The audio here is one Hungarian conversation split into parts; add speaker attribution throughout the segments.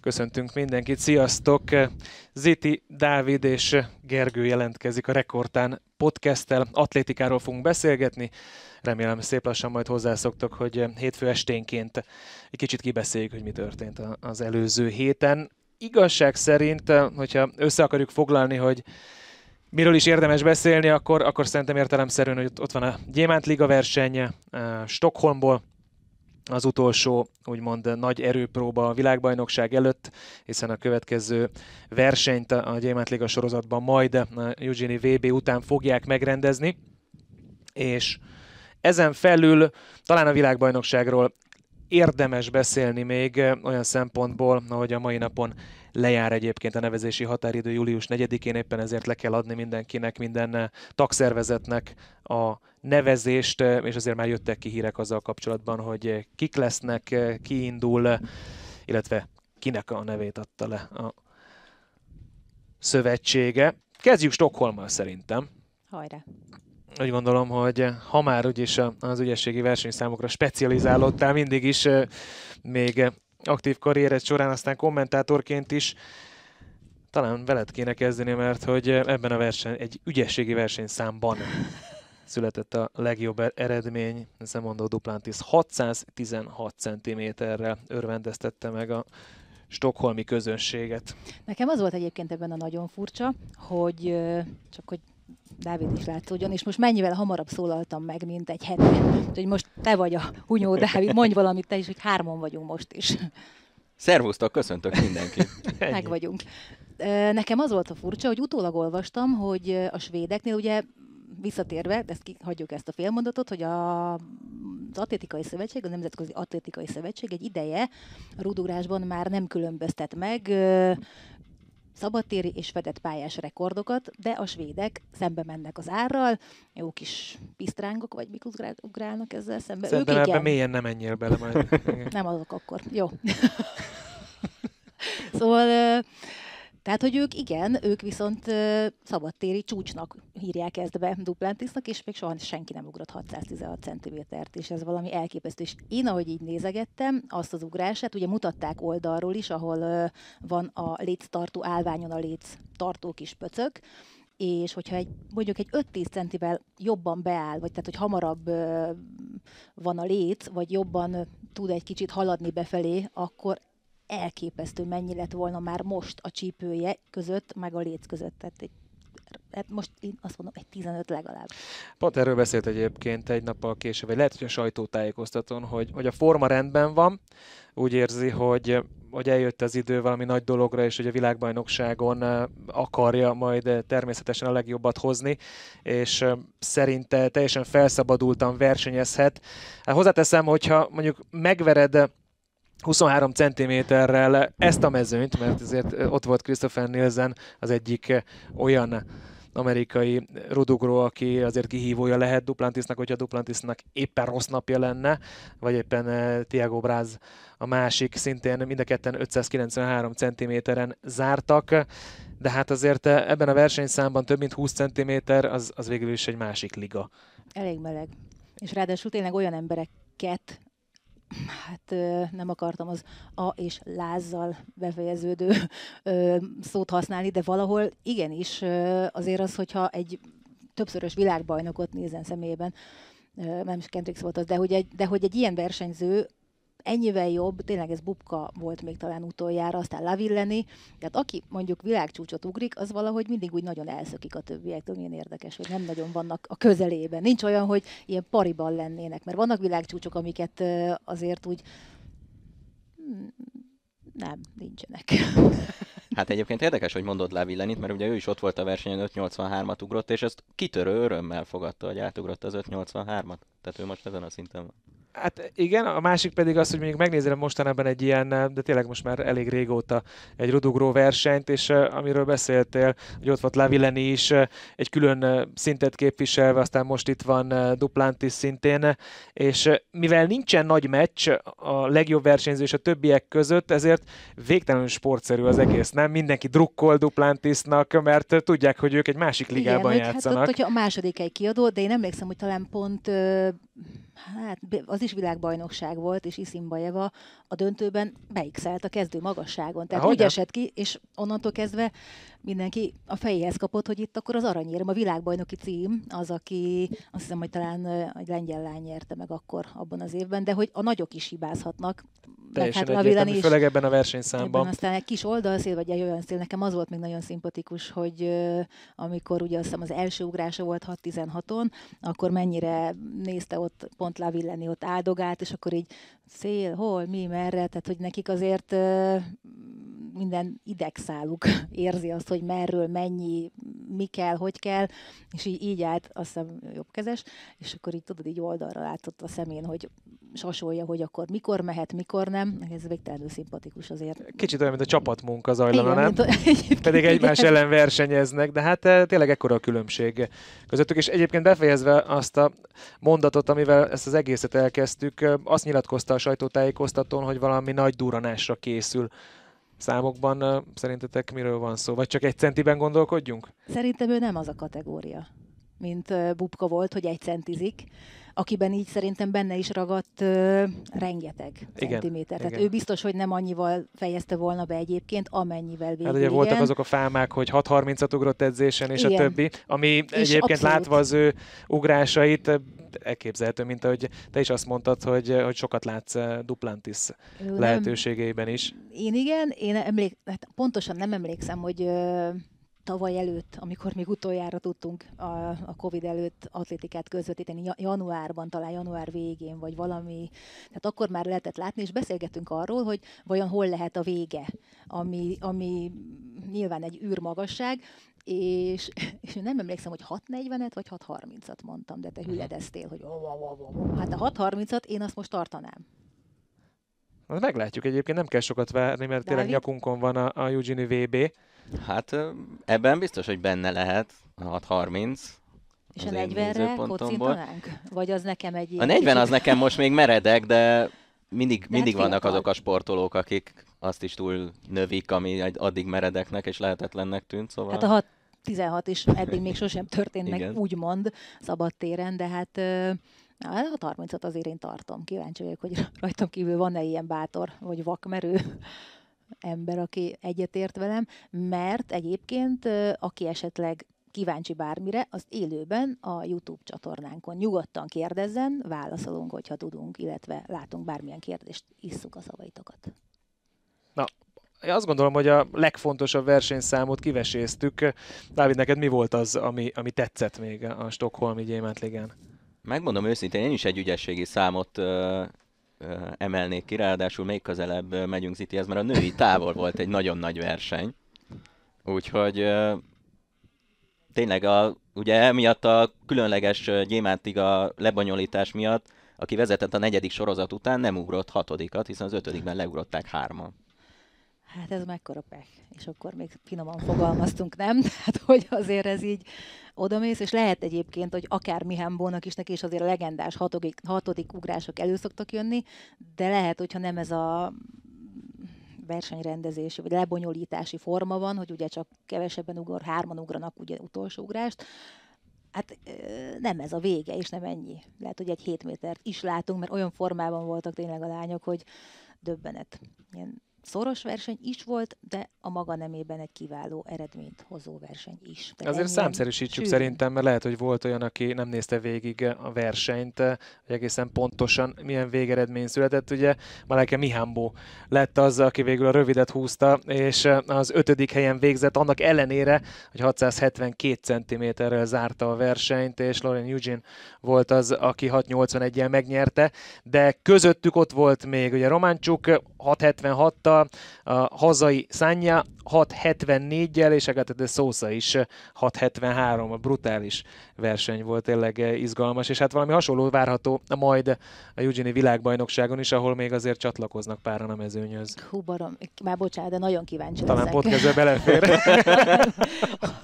Speaker 1: Köszöntünk mindenkit, sziasztok! Ziti, Dávid és Gergő jelentkezik a Rekordtán podcasttel. Atlétikáról fogunk beszélgetni. Remélem szép lassan majd hozzászoktok, hogy hétfő esténként egy kicsit kibeszéljük, hogy mi történt az előző héten. Igazság szerint, hogyha össze akarjuk foglalni, hogy miről is érdemes beszélni, akkor, akkor szerintem értelemszerűen, hogy ott van a Gyémánt Liga verseny Stockholmból, az utolsó úgymond nagy erőpróba a világbajnokság előtt, hiszen a következő versenyt a Gyémánt Liga sorozatban majd a Eugenie VB után fogják megrendezni, és ezen felül talán a világbajnokságról érdemes beszélni még olyan szempontból, ahogy a mai napon lejár egyébként a nevezési határidő július 4-én, éppen ezért le kell adni mindenkinek, minden tagszervezetnek a nevezést, és azért már jöttek ki hírek azzal kapcsolatban, hogy kik lesznek, ki indul, illetve kinek a nevét adta le a szövetsége. Kezdjük Stockholmmal szerintem.
Speaker 2: Hajrá!
Speaker 1: Úgy gondolom, hogy ha már úgyis az ügyességi versenyszámokra specializálódtál mindig is, még aktív karriered során, aztán kommentátorként is, talán veled kéne kezdeni, mert hogy ebben a verseny, egy ügyességi versenyszámban született a legjobb eredmény, Zemondó Duplantis 616 cm-rel örvendeztette meg a stokholmi közönséget.
Speaker 2: Nekem az volt egyébként ebben a nagyon furcsa, hogy csak hogy Dávid is látszódjon, és most mennyivel hamarabb szólaltam meg, mint egy hete. Úgyhogy most te vagy a hunyó, Dávid, mondj valamit te is, hogy hárman vagyunk most is.
Speaker 3: Szervusztok, köszöntök mindenkit.
Speaker 2: meg vagyunk. Nekem az volt a furcsa, hogy utólag olvastam, hogy a svédeknél ugye visszatérve, de ezt hagyjuk ezt a félmondatot, hogy a, az Atlétikai Szövetség, a Nemzetközi Atlétikai Szövetség egy ideje a rudugrásban már nem különböztet meg szabadtéri és fedett pályás rekordokat, de a svédek szembe mennek az árral, jó kis pisztrángok, vagy mik ugrálnak ezzel szembe.
Speaker 1: Szerintem ők mélyen nem menjél bele majd.
Speaker 2: nem azok akkor. Jó. szóval tehát, hogy ők igen, ők viszont uh, szabadtéri csúcsnak hírják ezt be Duplantisnak, és még soha senki nem ugrott 616 cm-t, és ez valami elképesztő. És én, ahogy így nézegettem azt az ugrását, ugye mutatták oldalról is, ahol uh, van a léctartó állványon a léc tartó kis pöcök, és hogyha egy, mondjuk egy 5-10 centivel jobban beáll, vagy tehát, hogy hamarabb uh, van a léc, vagy jobban tud egy kicsit haladni befelé, akkor elképesztő mennyi lett volna már most a csípője között, meg a léc között. Tehát egy hát most én azt mondom, egy 15 legalább.
Speaker 1: Pont erről beszélt egyébként egy nappal később, vagy lehet, hogy a sajtótájékoztatón, hogy, hogy a forma rendben van, úgy érzi, hogy, hogy eljött az idő valami nagy dologra, és hogy a világbajnokságon akarja majd természetesen a legjobbat hozni, és szerinte teljesen felszabadultan versenyezhet. Hát hozzáteszem, hogyha mondjuk megvered 23 cm-rel ezt a mezőnyt, mert azért ott volt Christopher Nielsen, az egyik olyan amerikai rudugró, aki azért kihívója lehet Duplantisnak, hogyha Duplantisnak éppen rossz napja lenne, vagy éppen Tiago Braz a másik, szintén mind a ketten 593 cm-en zártak, de hát azért nem a versenyszámban több mint 20 cm, az, az végül is egy másik liga.
Speaker 2: Elég meleg. És ráadásul tényleg olyan embereket hát nem akartam az a és lázzal befejeződő szót használni, de valahol igenis azért az, hogyha egy többszörös világbajnokot nézen személyében, nem is Kendricks volt az, de hogy egy, de hogy egy ilyen versenyző ennyivel jobb, tényleg ez Bubka volt még talán utoljára, aztán Lavilleni, tehát aki mondjuk világcsúcsot ugrik, az valahogy mindig úgy nagyon elszökik a többiektől, milyen érdekes, hogy nem nagyon vannak a közelében. Nincs olyan, hogy ilyen pariban lennének, mert vannak világcsúcsok, amiket azért úgy hmm, nem, nincsenek.
Speaker 3: Hát egyébként érdekes, hogy mondod Lavillenit, mert ugye ő is ott volt a versenyen 583-at ugrott, és ezt kitörő örömmel fogadta, hogy átugrott az 583-at. Tehát ő most ezen a szinten van.
Speaker 1: Hát igen, a másik pedig az, hogy mondjuk megnézem mostanában egy ilyen, de tényleg most már elég régóta egy rudugró versenyt, és amiről beszéltél, hogy ott volt Lavilleni is egy külön szintet képviselve, aztán most itt van Duplantis szintén, és mivel nincsen nagy meccs a legjobb versenyző és a többiek között, ezért végtelenül sportszerű az egész, nem? Mindenki drukkol Duplantisnak, mert tudják, hogy ők egy másik ligában
Speaker 2: igen,
Speaker 1: játszanak. Hát
Speaker 2: ott, hogyha a második egy kiadó, de én emlékszem, hogy talán pont hát az is világbajnokság volt, és Isimbajeva a döntőben beixelt a kezdő magasságon. Tehát
Speaker 1: Ahogy
Speaker 2: úgy esett ki, és onnantól kezdve mindenki a fejéhez kapott, hogy itt akkor az aranyérem, a világbajnoki cím, az, aki azt hiszem, hogy talán egy lengyel lány nyerte meg akkor abban az évben, de hogy a nagyok is hibázhatnak.
Speaker 1: Teljesen
Speaker 2: hát Ravilani
Speaker 1: egyértelmű,
Speaker 2: is.
Speaker 1: főleg ebben a
Speaker 2: Ebben
Speaker 1: versenyszámban.
Speaker 2: aztán egy kis oldalszél, vagy egy olyan szél, nekem az volt még nagyon szimpatikus, hogy amikor ugye azt hiszem az első ugrása volt 6-16-on, akkor mennyire nézte ott pont Lavilleni ott áldogált, és akkor így szél, hol, mi, merre, tehát hogy nekik azért minden idegszáluk érzi azt, hogy merről, mennyi, mi kell, hogy kell, és így, így állt, azt hiszem jobbkezes, és akkor így tudod, így oldalra látott a szemén, hogy sasolja, hogy akkor mikor mehet, mikor nem. Ez végtelenül szimpatikus azért.
Speaker 1: Kicsit olyan, mint a csapatmunka zajlana, nem?
Speaker 2: mint a-
Speaker 1: Pedig
Speaker 2: igen.
Speaker 1: egymás ellen versenyeznek, de hát eh, tényleg ekkora a különbség közöttük. És egyébként befejezve azt a mondatot, amivel ezt az egészet elkezdtük, eh, azt nyilatkozta a sajtótájékoztatón, hogy valami nagy duranásra készül. Számokban eh, szerintetek miről van szó? Vagy csak egy centiben gondolkodjunk?
Speaker 2: Szerintem ő nem az a kategória, mint Bubka volt, hogy egy centizik, akiben így szerintem benne is ragadt ö, rengeteg
Speaker 1: Igen,
Speaker 2: centiméter. Tehát
Speaker 1: igen.
Speaker 2: ő biztos, hogy nem annyival fejezte volna be egyébként, amennyivel végül
Speaker 1: Hát ugye voltak
Speaker 2: igen.
Speaker 1: azok a fámák, hogy 6.30-at ugrott edzésen, és a
Speaker 2: Igen.
Speaker 1: többi, ami egyébként
Speaker 2: abszolút.
Speaker 1: látva az ő ugrásait, elképzelhető, mint ahogy te is azt mondtad, hogy, hogy sokat látsz Duplantis
Speaker 2: Ő
Speaker 1: lehetőségeiben is.
Speaker 2: Én igen, én emlék, hát pontosan nem emlékszem, hogy tavaly előtt, amikor még utoljára tudtunk a, a Covid előtt atlétikát közvetíteni, ja- januárban, talán január végén, vagy valami, tehát akkor már lehetett látni, és beszélgettünk arról, hogy vajon hol lehet a vége, ami, ami nyilván egy űrmagasság, és, és nem emlékszem, hogy 6.40-et vagy 6.30-at mondtam, de te hüledeztél, hogy hát a 6.30-at én azt most tartanám.
Speaker 1: Meglátjuk egyébként, nem kell sokat várni, mert tényleg
Speaker 2: Dávid?
Speaker 1: nyakunkon van a, a Eugenie VB.
Speaker 3: Hát ebben biztos, hogy benne lehet a 630.
Speaker 2: És a
Speaker 3: én
Speaker 2: 40-re
Speaker 3: nézőpontomból.
Speaker 2: kocintanánk? Vagy az nekem egy
Speaker 3: A
Speaker 2: ilyen
Speaker 3: 40 az nekem most még meredek, de mindig, mindig
Speaker 2: hát
Speaker 3: vannak
Speaker 2: fiatal.
Speaker 3: azok a sportolók, akik azt is túl növik, ami addig meredeknek és lehetetlennek tűnt, szóval...
Speaker 2: Hát a 6 16 is eddig még sosem történt meg, úgymond, szabadtéren, de hát a 30 azért én tartom. Kíváncsi vagyok, hogy rajtam kívül van-e ilyen bátor, vagy vakmerő ember, aki egyetért velem, mert egyébként, aki esetleg kíváncsi bármire, az élőben a YouTube csatornánkon nyugodtan kérdezzen, válaszolunk, hogyha tudunk, illetve látunk bármilyen kérdést, isszuk a szavaitokat.
Speaker 1: Én azt gondolom, hogy a legfontosabb versenyszámot kiveséztük. Dávid, neked mi volt az, ami, ami tetszett még a Stockholmi Gyémántligán?
Speaker 3: Megmondom őszintén, én is egy ügyességi számot emelnék ki, ráadásul még közelebb megyünk Cityhez, mert a női távol volt egy nagyon nagy verseny. Úgyhogy tényleg a, ugye emiatt a különleges ö, gyémántiga lebonyolítás miatt, aki vezetett a negyedik sorozat után, nem ugrott hatodikat, hiszen az ötödikben leugrották hárman.
Speaker 2: Hát ez mekkora pech. És akkor még finoman fogalmaztunk, nem? Tehát, hogy azért ez így odamész, és lehet egyébként, hogy akár Mihambónak is neki is azért a legendás hatodik, hatodik ugrások elő szoktak jönni, de lehet, hogyha nem ez a versenyrendezési vagy lebonyolítási forma van, hogy ugye csak kevesebben ugor, hárman ugranak ugye utolsó ugrást, Hát nem ez a vége, és nem ennyi. Lehet, hogy egy 7 métert is látunk, mert olyan formában voltak tényleg a lányok, hogy döbbenet. Ilyen szoros verseny is volt, de a maga nemében egy kiváló eredményt hozó verseny is. Tehát
Speaker 1: Azért számszerűsítsük
Speaker 2: sűrűn.
Speaker 1: szerintem, mert lehet, hogy volt olyan, aki nem nézte végig a versenyt, hogy egészen pontosan milyen végeredmény született. Ugye Maleke Mihambó lett az, aki végül a rövidet húzta, és az ötödik helyen végzett, annak ellenére, hogy 672 cm-rel zárta a versenyt, és Lauren Eugene volt az, aki 681-jel megnyerte, de közöttük ott volt még ugye Románcsuk 676-tal, a hazai Szánja 674-jel, és Agatha de Sousa is 673, a brutális verseny volt, tényleg izgalmas, és hát valami hasonló várható majd a Eugenie világbajnokságon is, ahol még azért csatlakoznak páran a mezőnyhöz.
Speaker 2: Hú, barom, már bocsánat, de nagyon kíváncsi
Speaker 1: Talán
Speaker 2: leszek.
Speaker 1: podcastbe belefér.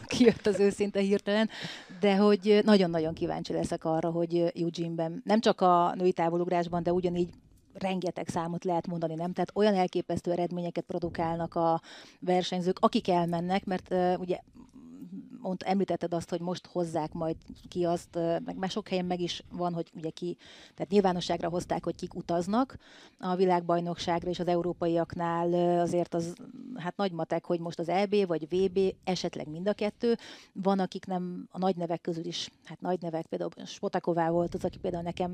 Speaker 2: Kijött az őszinte hirtelen, de hogy nagyon-nagyon kíváncsi leszek arra, hogy Eugene-ben, nem csak a női távolugrásban, de ugyanígy rengeteg számot lehet mondani, nem? Tehát olyan elképesztő eredményeket produkálnak a versenyzők, akik elmennek, mert uh, ugye mond, említetted azt, hogy most hozzák majd ki azt, meg már sok helyen meg is van, hogy ugye ki, tehát nyilvánosságra hozták, hogy kik utaznak a világbajnokságra, és az európaiaknál azért az hát nagy matek, hogy most az EB vagy VB, esetleg mind a kettő. Van, akik nem a nagy nevek közül is, hát nagy nevek, például Spotaková volt az, aki például nekem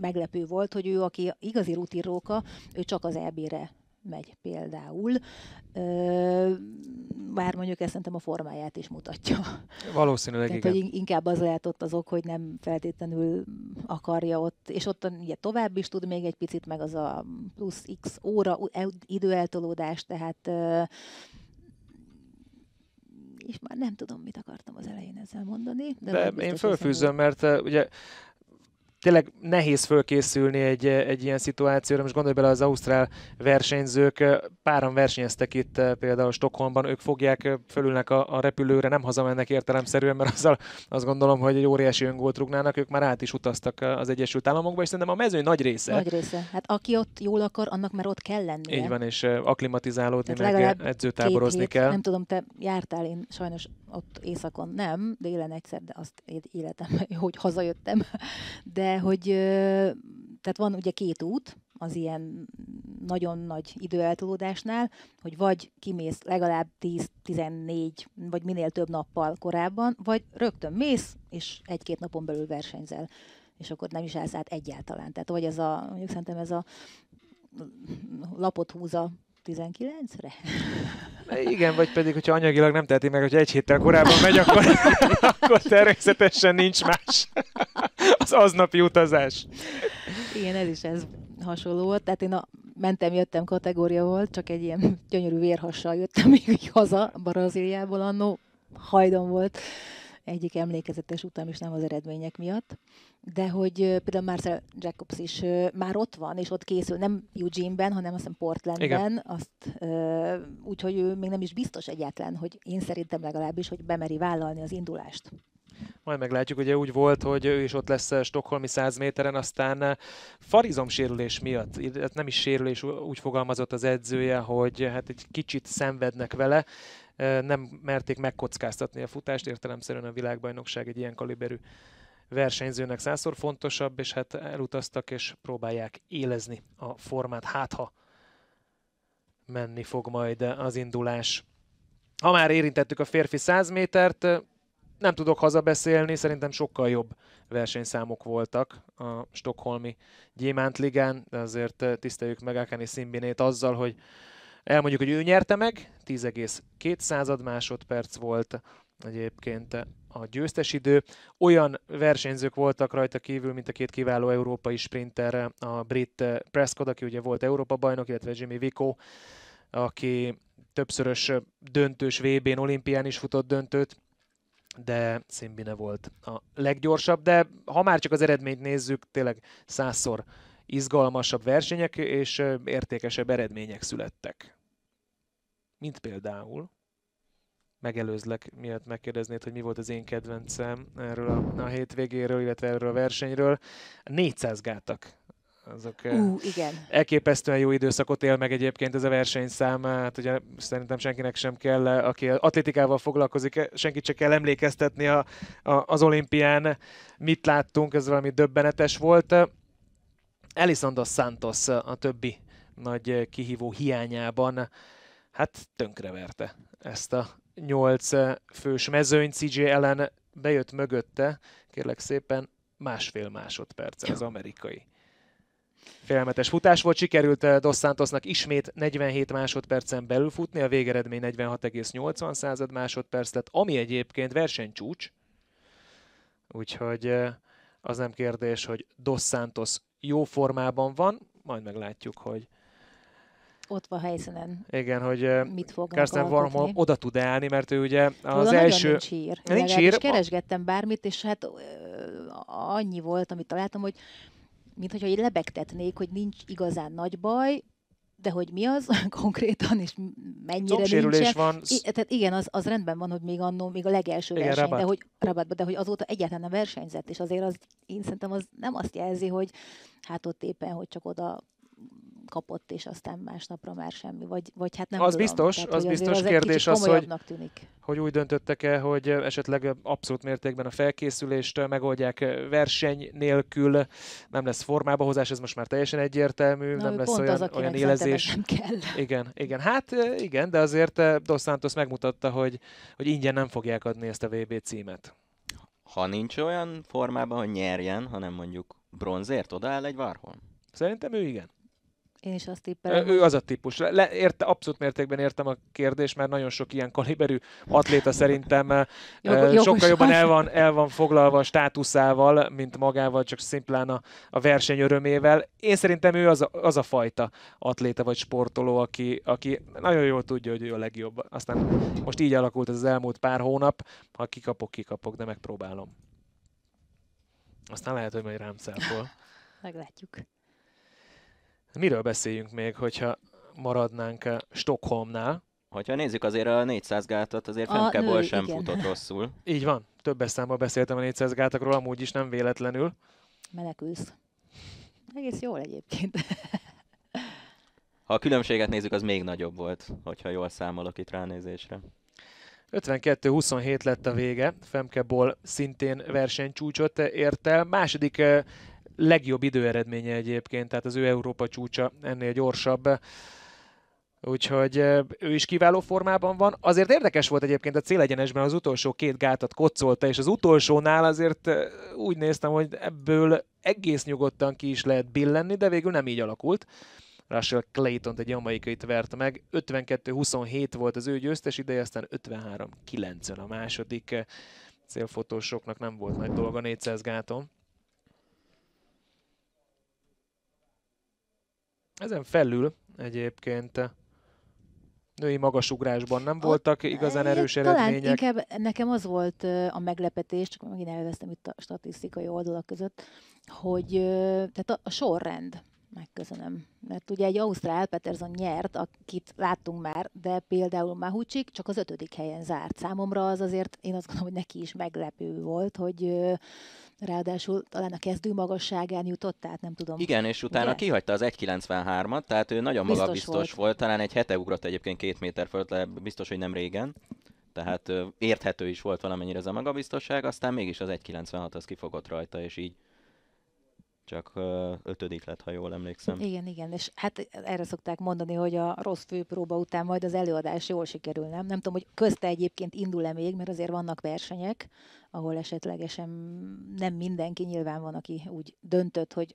Speaker 2: meglepő volt, hogy ő, aki igazi rutinróka, ő csak az EB-re megy például. Bár mondjuk ezt szerintem a formáját is mutatja.
Speaker 1: Valószínűleg
Speaker 2: Tehát,
Speaker 1: igen.
Speaker 2: Hogy inkább az lehet ott az ok, hogy nem feltétlenül akarja ott, és ott ugye tovább is tud még egy picit, meg az a plusz x óra időeltolódás, tehát és már nem tudom, mit akartam az elején ezzel mondani.
Speaker 1: De, de én fölfűzöm, mert ugye tényleg nehéz fölkészülni egy, egy ilyen szituációra. Most gondolj bele, az ausztrál versenyzők, páran versenyeztek itt például Stockholmban, ők fogják, fölülnek a, a repülőre, nem hazamennek értelemszerűen, mert azzal azt gondolom, hogy egy óriási öngólt rúgnának, ők már át is utaztak az Egyesült Államokba, és szerintem a mezőny nagy része.
Speaker 2: Nagy része. Hát aki ott jól akar, annak már ott kell lennie.
Speaker 1: Így van, és aklimatizálódni, Tehát meg edzőtáborozni hét, kell.
Speaker 2: Nem tudom, te jártál, én sajnos ott éjszakon nem, délen egyszer, de azt életem, hogy hazajöttem. De hogy tehát van ugye két út az ilyen nagyon nagy időeltolódásnál, hogy vagy kimész legalább 10-14 vagy minél több nappal korábban, vagy rögtön mész, és egy-két napon belül versenyzel és akkor nem is állsz át egyáltalán. Tehát vagy ez a, mondjuk szerintem ez a lapot húz a 19-re?
Speaker 1: Igen, vagy pedig, hogyha anyagilag nem teheti meg, hogy egy héttel korábban megy, akkor, akkor természetesen nincs más. Az aznapi utazás.
Speaker 2: Igen, ez is ez hasonló volt. Tehát én a mentem, jöttem kategória volt, csak egy ilyen gyönyörű vérhassal jöttem még haza Brazíliából annó. Hajdon volt egyik emlékezetes utam is nem az eredmények miatt, de hogy például Marcel Jacobs is már ott van, és ott készül, nem Eugene-ben, hanem azt hiszem Portlandben, azt, úgyhogy ő még nem is biztos egyáltalán, hogy én szerintem legalábbis, hogy bemeri vállalni az indulást.
Speaker 1: Majd meglátjuk, ugye úgy volt, hogy ő is ott lesz Stockholmi 100 méteren, aztán farizom sérülés miatt, nem is sérülés, úgy fogalmazott az edzője, hogy hát egy kicsit szenvednek vele, nem merték megkockáztatni a futást, értelemszerűen a világbajnokság egy ilyen kaliberű versenyzőnek százszor fontosabb, és hát elutaztak és próbálják élezni a formát, hát ha menni fog majd az indulás. Ha már érintettük a férfi 100 métert, nem tudok hazabeszélni, szerintem sokkal jobb versenyszámok voltak a Stockholmi Gyémántligán, de azért tiszteljük meg Akani Szimbinét azzal, hogy Elmondjuk, hogy ő nyerte meg, 10,2 másodperc volt egyébként a győztes idő. Olyan versenyzők voltak rajta kívül, mint a két kiváló európai sprinter, a brit Prescott, aki ugye volt Európa bajnok, illetve Jimmy Vico, aki többszörös döntős VB-n, olimpián is futott döntőt, de Szimbine volt a leggyorsabb, de ha már csak az eredményt nézzük, tényleg százszor izgalmasabb versenyek és értékesebb eredmények születtek. Mint például, megelőzlek, miatt megkérdeznéd, hogy mi volt az én kedvencem erről a, a hétvégéről, illetve erről a versenyről. 400 gátak azok
Speaker 2: uh, igen.
Speaker 1: elképesztően jó időszakot él meg egyébként ez a versenyszám. Hát ugye szerintem senkinek sem kell, aki atlétikával foglalkozik, senkit csak kell emlékeztetni a, a, az olimpián. Mit láttunk, ez valami döbbenetes volt. Elizondo Santos a többi nagy kihívó hiányában hát tönkreverte ezt a nyolc fős mezőny. CJ ellen bejött mögötte, kérlek szépen, másfél másodperc az amerikai. Félelmetes futás volt, sikerült Dos Santosnak ismét 47 másodpercen belül futni, a végeredmény 46,80 század másodperc lett, ami egyébként versenycsúcs, úgyhogy az nem kérdés, hogy Dos Santos jó formában van, majd meglátjuk, hogy
Speaker 2: ott van helyszínen.
Speaker 1: Igen, hogy
Speaker 2: mit
Speaker 1: Karsten Warholm oda tud állni, mert ő ugye az
Speaker 2: Oda
Speaker 1: első...
Speaker 2: Nincs hír.
Speaker 1: Nincs hír.
Speaker 2: keresgettem bármit, és hát annyi volt, amit találtam, hogy mint hogyha lebegtetnék, hogy nincs igazán nagy baj, de hogy mi az konkrétan, és mennyire nincsen.
Speaker 1: van.
Speaker 2: I, tehát igen, az, az rendben van, hogy még annó, még a legelső igen, verseny, de hogy, rabatba, de hogy azóta egyáltalán nem versenyzett, és azért az, én szerintem az nem azt jelzi, hogy hát ott éppen, hogy csak oda kapott, és aztán másnapra már semmi, vagy, vagy hát nem
Speaker 1: Az
Speaker 2: tudom.
Speaker 1: biztos,
Speaker 2: Tehát,
Speaker 1: az biztos
Speaker 2: egy
Speaker 1: kérdés az, hogy-
Speaker 2: tűnik.
Speaker 1: hogy úgy döntöttek-e, hogy esetleg abszolút mértékben a felkészülést megoldják verseny nélkül, nem lesz formába hozás, ez most már teljesen egyértelmű,
Speaker 2: Na,
Speaker 1: nem lesz olyan,
Speaker 2: az,
Speaker 1: olyan élezés.
Speaker 2: nem kell.
Speaker 1: Igen, igen. Hát igen, de azért Dos Santos megmutatta, hogy, hogy ingyen nem fogják adni ezt a VB címet.
Speaker 3: Ha nincs olyan formában, hogy nyerjen, hanem mondjuk bronzért odaáll egy Varhol.
Speaker 1: Szerintem ő igen.
Speaker 2: Én is azt tippelem,
Speaker 1: Ő az a típus. Le, érte, abszolút mértékben értem a kérdést, mert nagyon sok ilyen kaliberű atléta szerintem
Speaker 2: Jog-
Speaker 1: sokkal jobban el van, el van foglalva a státuszával, mint magával, csak szimplán a, a verseny örömével. Én szerintem ő az a, az a fajta atléta vagy sportoló, aki, aki nagyon jól tudja, hogy ő a legjobb. Aztán most így alakult ez az elmúlt pár hónap, ha kikapok, kikapok, de megpróbálom. Aztán lehet, hogy majd rám szápol.
Speaker 2: meglátjuk.
Speaker 1: Miről beszéljünk még, hogyha maradnánk eh, Stockholmnál?
Speaker 3: Hogyha nézzük azért a 400 gátat, azért
Speaker 2: A
Speaker 3: Femke
Speaker 2: nő,
Speaker 3: sem
Speaker 2: igen.
Speaker 3: futott rosszul.
Speaker 1: Így van. Többes számban beszéltem a 400 gátokról, amúgy is nem véletlenül.
Speaker 2: Menekülsz. Egész jól egyébként.
Speaker 3: Ha a különbséget nézzük, az még nagyobb volt, hogyha jól számolok itt ránézésre.
Speaker 1: 52-27 lett a vége. Femke Boll szintén versenycsúcsot ért el. Második eh, legjobb időeredménye egyébként, tehát az ő Európa csúcsa ennél gyorsabb. Úgyhogy ő is kiváló formában van. Azért érdekes volt egyébként a célegyenesben az utolsó két gátat kocolta, és az utolsónál azért úgy néztem, hogy ebből egész nyugodtan ki is lehet billenni, de végül nem így alakult. Russell Clayton egy jamaikait verte meg. 52-27 volt az ő győztes ideje, aztán 53-90 a második. Célfotósoknak nem volt nagy dolga 400 gáton. Ezen felül egyébként női magasugrásban nem voltak igazán erős
Speaker 2: Talán
Speaker 1: eredmények.
Speaker 2: inkább nekem az volt a meglepetés, csak megint elvesztem itt a statisztikai oldalak között, hogy tehát a, a sorrend, megköszönöm. Mert ugye egy Ausztrál Peterson nyert, akit láttunk már, de például Mahucsik csak az ötödik helyen zárt. Számomra az azért, én azt gondolom, hogy neki is meglepő volt, hogy ráadásul talán a kezdő magasságán jutott, tehát nem tudom.
Speaker 3: Igen, és utána
Speaker 2: Ugye?
Speaker 3: kihagyta az 1.93-at, tehát ő nagyon
Speaker 2: Biztos
Speaker 3: magabiztos
Speaker 2: volt.
Speaker 3: volt. Talán egy hete ugrott egyébként két méter fölött, le, biztos, hogy nem régen. Tehát érthető is volt valamennyire ez a magabiztosság, aztán mégis az 1.96 az kifogott rajta, és így csak ötödik lett, ha jól emlékszem.
Speaker 2: Igen, igen, és hát erre szokták mondani, hogy a rossz főpróba után majd az előadás jól sikerül, nem? Nem tudom, hogy közte egyébként indul-e még, mert azért vannak versenyek, ahol esetlegesen nem mindenki nyilván van, aki úgy döntött, hogy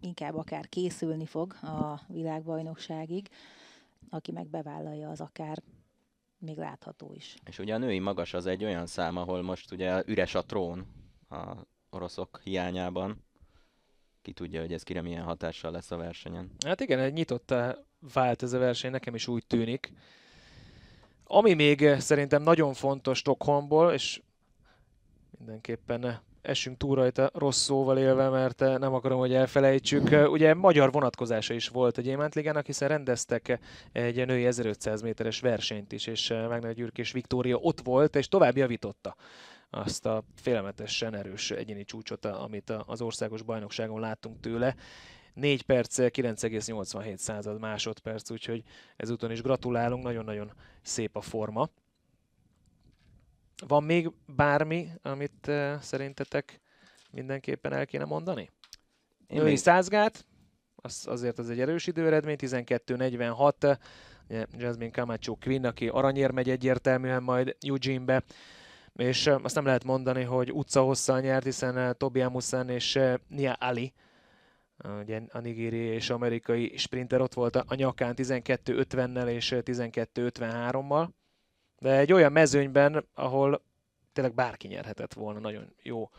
Speaker 2: inkább akár készülni fog a világbajnokságig, aki meg bevállalja, az akár még látható is.
Speaker 3: És ugye a női magas az egy olyan szám, ahol most ugye üres a trón a oroszok hiányában. Ki tudja, hogy ez kire milyen hatással lesz a versenyen.
Speaker 1: Hát igen, egy nyitottá vált ez a verseny, nekem is úgy tűnik. Ami még szerintem nagyon fontos Stockholmból, és mindenképpen essünk túl rajta rossz szóval élve, mert nem akarom, hogy elfelejtsük. Ugye magyar vonatkozása is volt a Gyémántligának, hiszen rendeztek egy női 1500 méteres versenyt is, és Megnegy Gyürk és Viktória ott volt, és tovább javította azt a félelmetesen erős egyéni csúcsot, amit az országos bajnokságon láttunk tőle. 4 perc, 9,87 század másodperc, úgyhogy ezúton is gratulálunk, nagyon-nagyon szép a forma. Van még bármi, amit uh, szerintetek mindenképpen el kéne mondani?
Speaker 3: Én
Speaker 1: Női
Speaker 3: még-
Speaker 1: százgát, az, azért az egy erős időeredmény, 12.46, ugye Jasmine Camacho Quinn, aki aranyér megy egyértelműen majd Eugene-be, és azt nem lehet mondani, hogy utca hosszal nyert, hiszen uh, Tobi Amusan és Nia Ali, ugye a nigéri és amerikai sprinter ott volt a nyakán 12.50-nel és uh, 12.53-mal, de egy olyan mezőnyben, ahol tényleg bárki nyerhetett volna, nagyon jó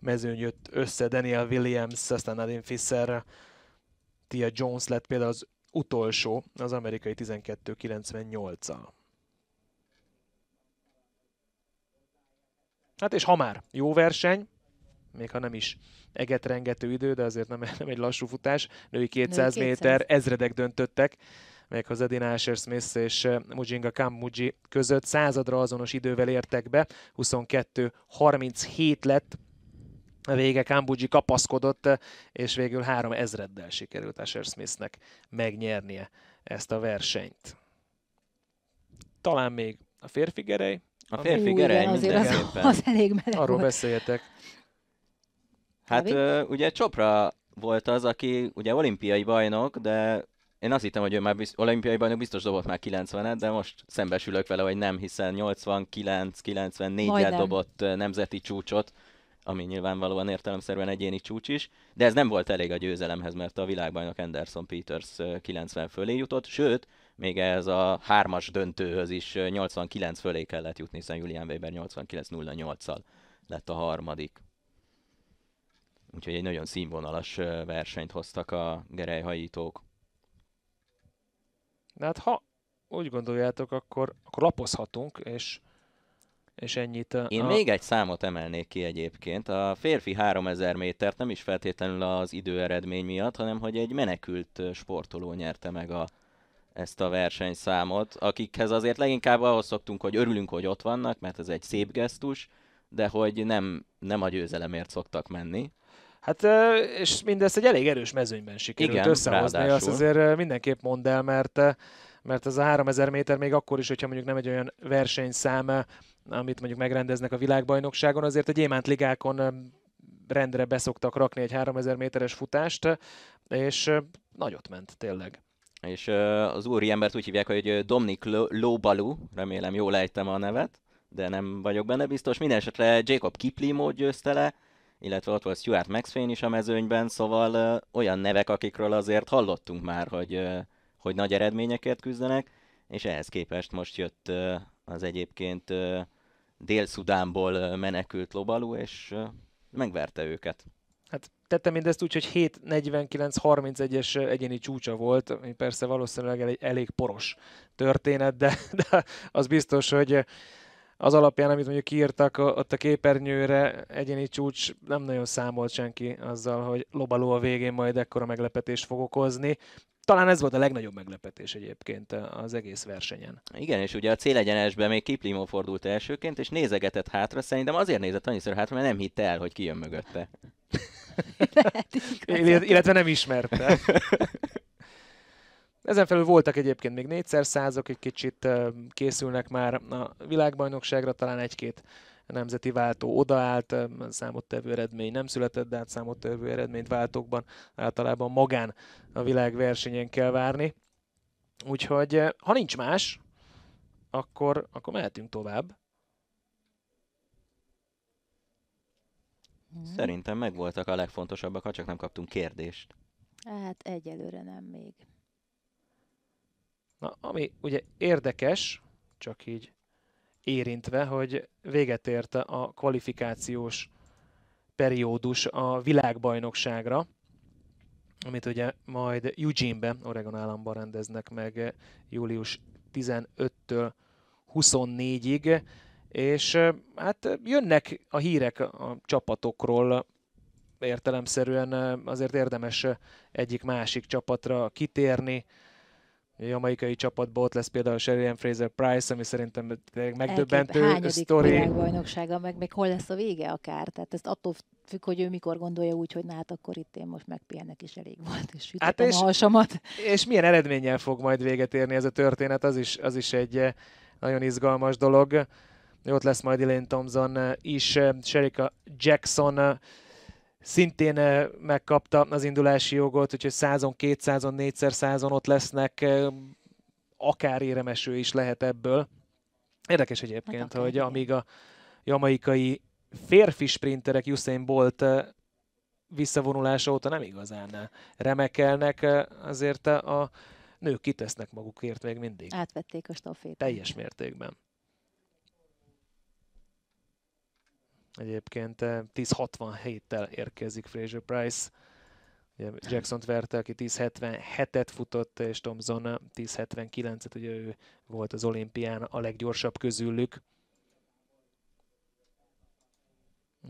Speaker 1: mezőny jött össze, Daniel Williams, aztán Nadine Fischer, Tia Jones lett például az utolsó, az amerikai 12.98-al. Hát és ha már jó verseny, még ha nem is egetrengető idő, de azért nem, nem egy lassú futás, női 200
Speaker 2: Női 200.
Speaker 1: méter, ezredek döntöttek, méghozzá Dina Asher Smith és eh, Mujinga Kammuji között századra azonos idővel értek be, 22-37 lett A vége Kambuji kapaszkodott, és végül három ezreddel sikerült Asher Smithnek megnyernie ezt a versenyt. Talán még a férfi gerej.
Speaker 3: A férfi Ú, gerej
Speaker 2: azért az, az elég meleg
Speaker 1: Arról volt. beszéljetek.
Speaker 3: Hát ö, ugye Csopra volt az, aki ugye olimpiai bajnok, de én azt hittem, hogy ő már bizt, olimpiai bajnok biztos dobott már 90-et, de most szembesülök vele, hogy nem, hiszen 89-94-et dobott nemzeti csúcsot, ami nyilvánvalóan értelemszerűen egyéni csúcs is, de ez nem volt elég a győzelemhez, mert a világbajnok Anderson Peters 90 fölé jutott, sőt, még ez a hármas döntőhöz is 89 fölé kellett jutni, hiszen Julian Weber 89-08-szal lett a harmadik. Úgyhogy egy nagyon színvonalas versenyt hoztak a gerelyhajítók.
Speaker 1: De hát ha úgy gondoljátok, akkor, akkor lapozhatunk, és, és ennyit.
Speaker 3: A... Én még egy számot emelnék ki egyébként. A férfi 3000 métert nem is feltétlenül az időeredmény miatt, hanem hogy egy menekült sportoló nyerte meg a, ezt a versenyszámot, akikhez azért leginkább ahhoz szoktunk, hogy örülünk, hogy ott vannak, mert ez egy szép gesztus, de hogy nem, nem a győzelemért szoktak menni.
Speaker 1: Hát, és mindezt egy elég erős mezőnyben sikerült Igen, összehozni, ráadásul. azt azért mindenképp mondd el, mert, mert ez a 3000 méter még akkor is, hogyha mondjuk nem egy olyan versenyszám, amit mondjuk megrendeznek a világbajnokságon, azért a gyémánt ligákon rendre beszoktak rakni egy 3000 méteres futást, és nagyot ment tényleg.
Speaker 3: És az úri embert úgy hívják, hogy Dominic Lobalu, remélem jól ejtem a nevet, de nem vagyok benne biztos. Mindenesetre Jacob Kiplimo győzte le, illetve ott volt Stuart Maxfane is a mezőnyben, szóval olyan nevek, akikről azért hallottunk már, hogy, hogy nagy eredményekért küzdenek, és ehhez képest most jött az egyébként Dél-Szudánból menekült lobalú, és megverte őket.
Speaker 1: Tette mindezt úgy, hogy 7.49-31-es egyéni csúcsa volt, ami persze valószínűleg elég, elég poros történet, de, de az biztos, hogy az alapján, amit mondjuk kiírtak ott a képernyőre, egyéni csúcs, nem nagyon számolt senki azzal, hogy lobaló a végén majd ekkora meglepetést fog okozni. Talán ez volt a legnagyobb meglepetés egyébként az egész versenyen.
Speaker 3: Igen, és ugye a célegyenesben még Kiplimo fordult elsőként, és nézegetett hátra. Szerintem azért nézett annyiszor hátra, mert nem hitte el, hogy kijön mögötte.
Speaker 1: Lehet, illetve nem ismerte. Ezen felül voltak egyébként még négyszer százok, egy kicsit készülnek már a világbajnokságra, talán egy-két nemzeti váltó odaállt, számottevő eredmény nem született, de hát számottevő eredményt váltókban általában magán a világversenyen kell várni. Úgyhogy ha nincs más, akkor, akkor mehetünk tovább.
Speaker 3: Szerintem megvoltak a legfontosabbak, ha csak nem kaptunk kérdést.
Speaker 2: Hát egyelőre nem még.
Speaker 1: Na, ami ugye érdekes, csak így érintve, hogy véget ért a kvalifikációs periódus a világbajnokságra, amit ugye majd Eugene-ben, Oregon államban rendeznek meg július 15-től 24-ig, és hát jönnek a hírek a csapatokról, értelemszerűen azért érdemes egyik-másik csapatra kitérni, a jamaikai csapatban ott lesz például Sherian Fraser Price, ami szerintem megdöbbentő
Speaker 2: Hányadik sztori. világbajnoksága, meg még hol lesz a vége akár. Tehát ezt attól függ, hogy ő mikor gondolja úgy, hogy na hát akkor itt én most megpihenek is elég volt, és hát és, a hasamat.
Speaker 1: És milyen eredménnyel fog majd véget érni ez a történet, az is, az is egy nagyon izgalmas dolog. Ott lesz majd Elaine Thompson eh, is, eh, Sherika Jackson szintén eh, megkapta az indulási jogot, úgyhogy százon, kétszázon, négyszer százon ott lesznek, akár éremeső is lehet ebből. Érdekes egyébként, hát hogy amíg a jamaikai férfi sprinterek Usain Bolt visszavonulása óta nem igazán remekelnek, azért a nők kitesznek magukért még mindig.
Speaker 2: Átvették a stafét.
Speaker 1: Teljes mértékben. Egyébként 10.67-tel érkezik Fraser Price. Ugye Jackson-t verte, aki 10.77-et futott, és Thompson 10.79-et, ugye ő volt az olimpián a leggyorsabb közülük.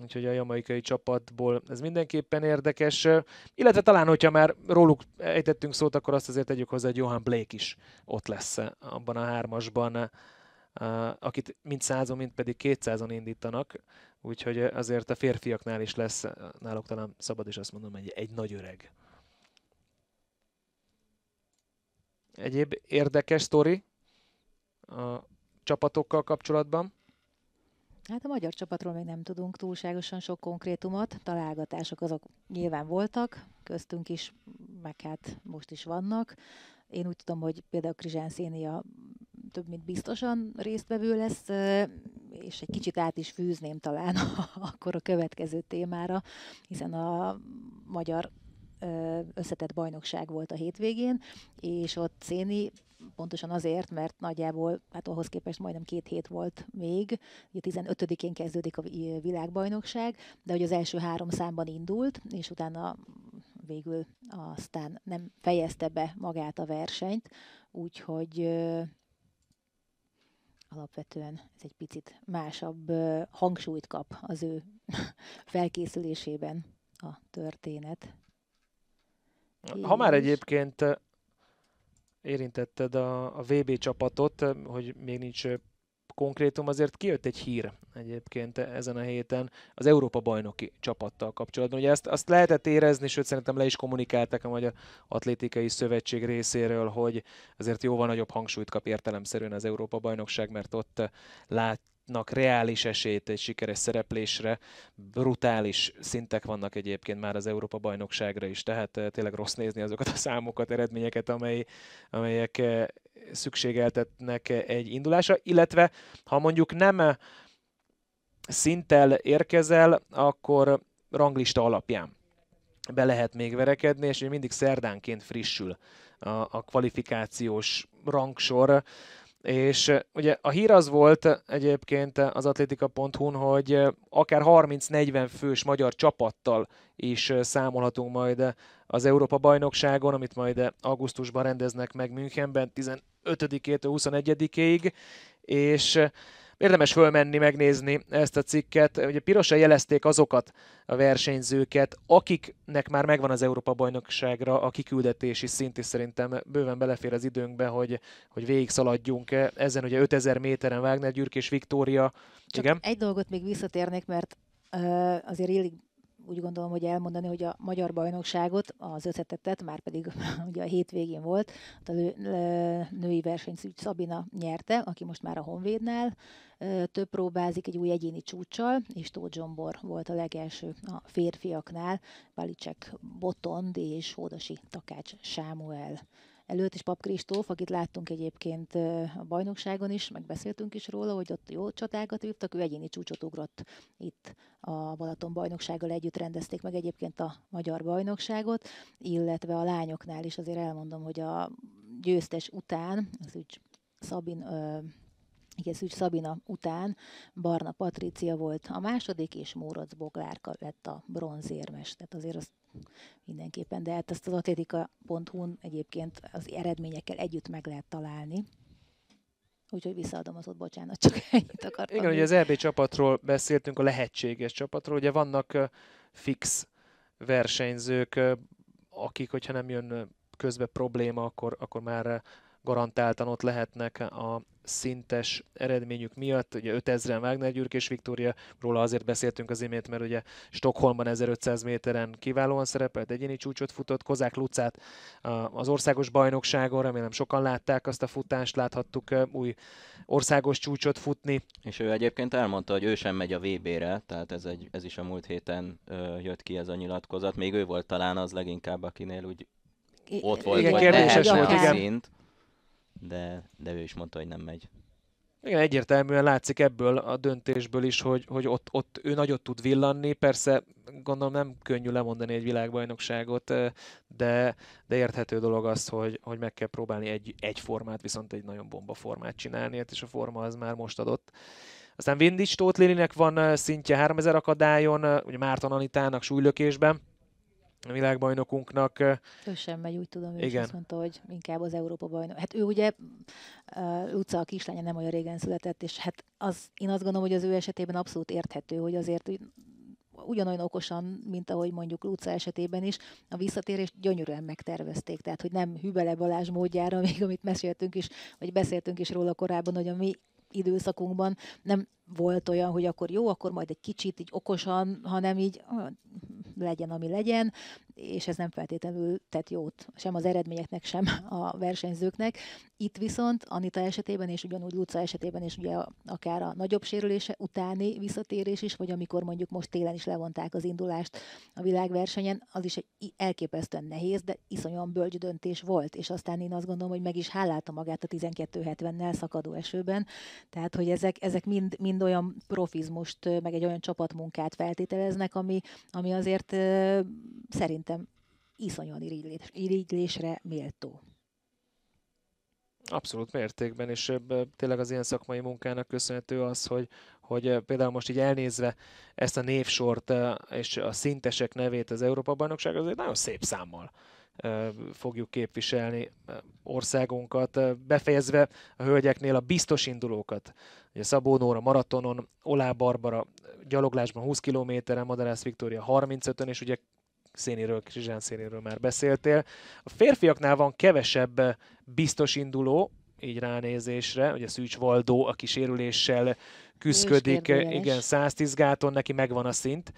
Speaker 1: Úgyhogy a jamaikai csapatból ez mindenképpen érdekes. Illetve talán, hogyha már róluk ejtettünk szót, akkor azt azért tegyük hozzá, hogy Johan Blake is ott lesz abban a hármasban akit mind százon, mind pedig kétszázon indítanak, úgyhogy azért a férfiaknál is lesz, náluk talán szabad is azt mondom, egy, egy nagy öreg. Egyéb érdekes sztori a csapatokkal kapcsolatban?
Speaker 2: Hát a magyar csapatról még nem tudunk túlságosan sok konkrétumot, találgatások azok nyilván voltak, köztünk is, meg hát most is vannak. Én úgy tudom, hogy például Krizsán Szénia több mint biztosan résztvevő lesz, és egy kicsit át is fűzném talán akkor a következő témára, hiszen a magyar összetett bajnokság volt a hétvégén, és ott Széni pontosan azért, mert nagyjából, hát ahhoz képest majdnem két hét volt még, ugye 15-én kezdődik a világbajnokság, de hogy az első három számban indult, és utána végül aztán nem fejezte be magát a versenyt, úgyhogy alapvetően ez egy picit másabb hangsúlyt kap az ő felkészülésében a történet.
Speaker 1: Ha már egyébként érintetted a, a VB csapatot, hogy még nincs konkrétum, azért kijött egy hír egyébként ezen a héten az Európa bajnoki csapattal kapcsolatban. Ugye ezt azt lehetett érezni, sőt szerintem le is kommunikáltak a Magyar Atlétikai Szövetség részéről, hogy azért jóval nagyobb hangsúlyt kap értelemszerűen az Európa bajnokság, mert ott lát, látnak reális esélyt egy sikeres szereplésre. Brutális szintek vannak egyébként már az Európa bajnokságra is, tehát eh, tényleg rossz nézni azokat a számokat, eredményeket, amely, amelyek eh, szükségeltetnek egy indulásra, illetve ha mondjuk nem szinttel érkezel, akkor ranglista alapján be lehet még verekedni, és mindig szerdánként frissül a, a kvalifikációs rangsor. És ugye a hír az volt egyébként az atlétika.hu-n, hogy akár 30-40 fős magyar csapattal is számolhatunk majd az Európa bajnokságon, amit majd augusztusban rendeznek meg Münchenben 15-től 21-ig, és érdemes fölmenni, megnézni ezt a cikket. Ugye pirosan jelezték azokat a versenyzőket, akiknek már megvan az Európa bajnokságra a kiküldetési szint, és szerintem bőven belefér az időnkbe, hogy, hogy végig szaladjunk ezen. Ugye 5000 méteren Wagner Gyürk és Viktória.
Speaker 2: Csak Igen? egy dolgot még visszatérnék, mert uh, azért illik úgy gondolom, hogy elmondani, hogy a magyar bajnokságot, az összetettet, már pedig ugye a hétvégén volt, a női versenyszűt Szabina nyerte, aki most már a Honvédnál több próbázik egy új egyéni csúcsal, és Tóth Zsombor volt a legelső a férfiaknál, Balicek Botond és Hódasi Takács Sámuel előtt is Pap Kristóf, akit láttunk egyébként a bajnokságon is, meg beszéltünk is róla, hogy ott jó csatákat vívtak, ő egyéni csúcsot ugrott itt a Balaton bajnoksággal együtt rendezték meg egyébként a magyar bajnokságot, illetve a lányoknál is azért elmondom, hogy a győztes után, az úgy Szabin Szűcs Szabina után Barna Patrícia volt a második, és Mórac Boglárka lett a bronzérmes. Tehát azért azt mindenképpen, de hát ezt az atlétika.hu-n egyébként az eredményekkel együtt meg lehet találni. Úgyhogy visszaadom az ott, bocsánat, csak ennyit akartam.
Speaker 1: Igen, ugye az EB csapatról beszéltünk, a lehetséges csapatról. Ugye vannak fix versenyzők, akik, hogyha nem jön közbe probléma, akkor, akkor már garantáltan ott lehetnek a szintes eredményük miatt. Ugye 5000-en Wagner Gyürk és Viktória, róla azért beszéltünk az imént, mert ugye Stockholmban 1500 méteren kiválóan szerepelt, egyéni csúcsot futott, Kozák Lucát az országos bajnokságon, remélem sokan látták azt a futást, láthattuk új országos csúcsot futni.
Speaker 3: És ő egyébként elmondta, hogy ő sem megy a VB-re, tehát ez, egy, ez is a múlt héten jött ki ez a nyilatkozat. Még ő volt talán az leginkább, akinél úgy ott volt,
Speaker 1: igen, kérdéses volt, igen. Szint
Speaker 3: de, de ő is mondta, hogy nem megy.
Speaker 1: Igen, egyértelműen látszik ebből a döntésből is, hogy, hogy ott, ott ő nagyot tud villanni. Persze gondolom nem könnyű lemondani egy világbajnokságot, de, de érthető dolog az, hogy, hogy meg kell próbálni egy, egy formát, viszont egy nagyon bomba formát csinálni, és a forma az már most adott. Aztán Vindics Tóth van szintje 3000 akadályon, ugye Márton Anitának súlylökésben, világbajnokunknak.
Speaker 2: Ő sem megy, úgy tudom, ő Igen. azt mondta, hogy inkább az Európa bajnok. Hát ő ugye, uh, Luca a kislánya nem olyan régen született, és hát az, én azt gondolom, hogy az ő esetében abszolút érthető, hogy azért ugyanolyan okosan, mint ahogy mondjuk Luca esetében is, a visszatérést gyönyörűen megtervezték. Tehát, hogy nem Hübele Balázs módjára, még amit meséltünk is, vagy beszéltünk is róla korábban, hogy a mi időszakunkban nem volt olyan, hogy akkor jó, akkor majd egy kicsit így okosan, hanem így legyen, ami legyen, és ez nem feltétlenül tett jót sem az eredményeknek, sem a versenyzőknek. Itt viszont Anita esetében, és ugyanúgy Luca esetében, és ugye akár a nagyobb sérülése utáni visszatérés is, vagy amikor mondjuk most télen is levonták az indulást a világversenyen, az is egy elképesztően nehéz, de iszonyúan bölcs döntés volt, és aztán én azt gondolom, hogy meg is hálálta magát a 12.70-nel szakadó esőben, tehát hogy ezek, ezek mind, mind olyan profizmust, meg egy olyan csapatmunkát feltételeznek, ami, ami azért szerintem iszonyan irigylés, irigylésre méltó.
Speaker 1: Abszolút mértékben, és tényleg az ilyen szakmai munkának köszönhető az, hogy, hogy például most így elnézve ezt a névsort és a szintesek nevét az Európa Bajnokság, azért nagyon szép számmal fogjuk képviselni országunkat, befejezve a hölgyeknél a biztos indulókat. Ugye Szabó Nóra maratonon, Olá Barbara gyaloglásban 20 kilométeren, Madarász Viktória 35-ön, és ugye szénéről, Krizsán szénéről már beszéltél. A férfiaknál van kevesebb biztos induló, így ránézésre, ugye Szűcs Valdó, aki sérüléssel küzdködik, igen, 110 gáton, neki megvan a szint.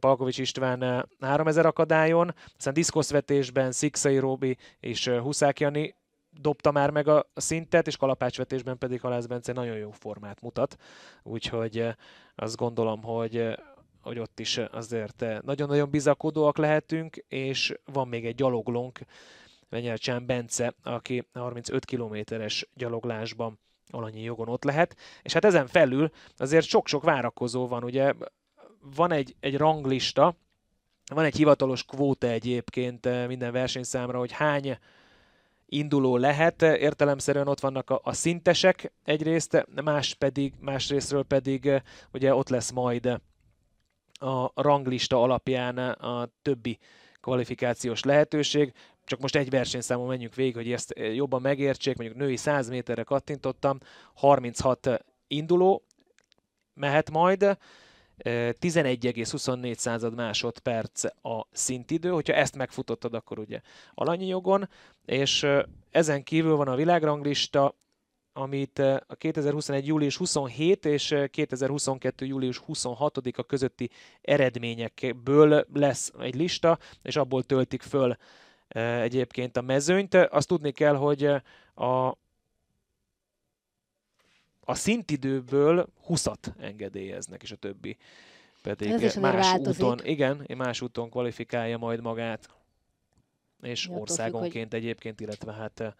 Speaker 1: Palkovics István 3000 akadályon, aztán diszkoszvetésben Szikszai Robi és Huszák Jani dobta már meg a szintet, és kalapácsvetésben pedig Halász Bence nagyon jó formát mutat. Úgyhogy azt gondolom, hogy hogy ott is azért nagyon-nagyon bizakodóak lehetünk, és van még egy gyaloglónk, Venyelcsán Bence, aki 35 kilométeres gyaloglásban alanyi jogon ott lehet, és hát ezen felül azért sok-sok várakozó van, ugye van egy, egy ranglista, van egy hivatalos kvóta egyébként minden versenyszámra, hogy hány induló lehet, értelemszerűen ott vannak a, a szintesek egyrészt, más pedig, másrésztről pedig ugye ott lesz majd a ranglista alapján a többi kvalifikációs lehetőség. Csak most egy versenyszámon menjünk végig, hogy ezt jobban megértsék. Mondjuk női 100 méterre kattintottam, 36 induló mehet majd, 11,24 század másodperc a szintidő, hogyha ezt megfutottad, akkor ugye alanyi jogon, és ezen kívül van a világranglista, amit a 2021. július 27 és 2022. július 26-a közötti eredményekből lesz egy lista, és abból töltik föl egyébként a mezőnyt. Azt tudni kell, hogy a, a szintidőből 20-at engedélyeznek, és a többi pedig Ez más úton, igen, más úton kvalifikálja majd magát, és Attól országonként függ, egyébként, illetve hát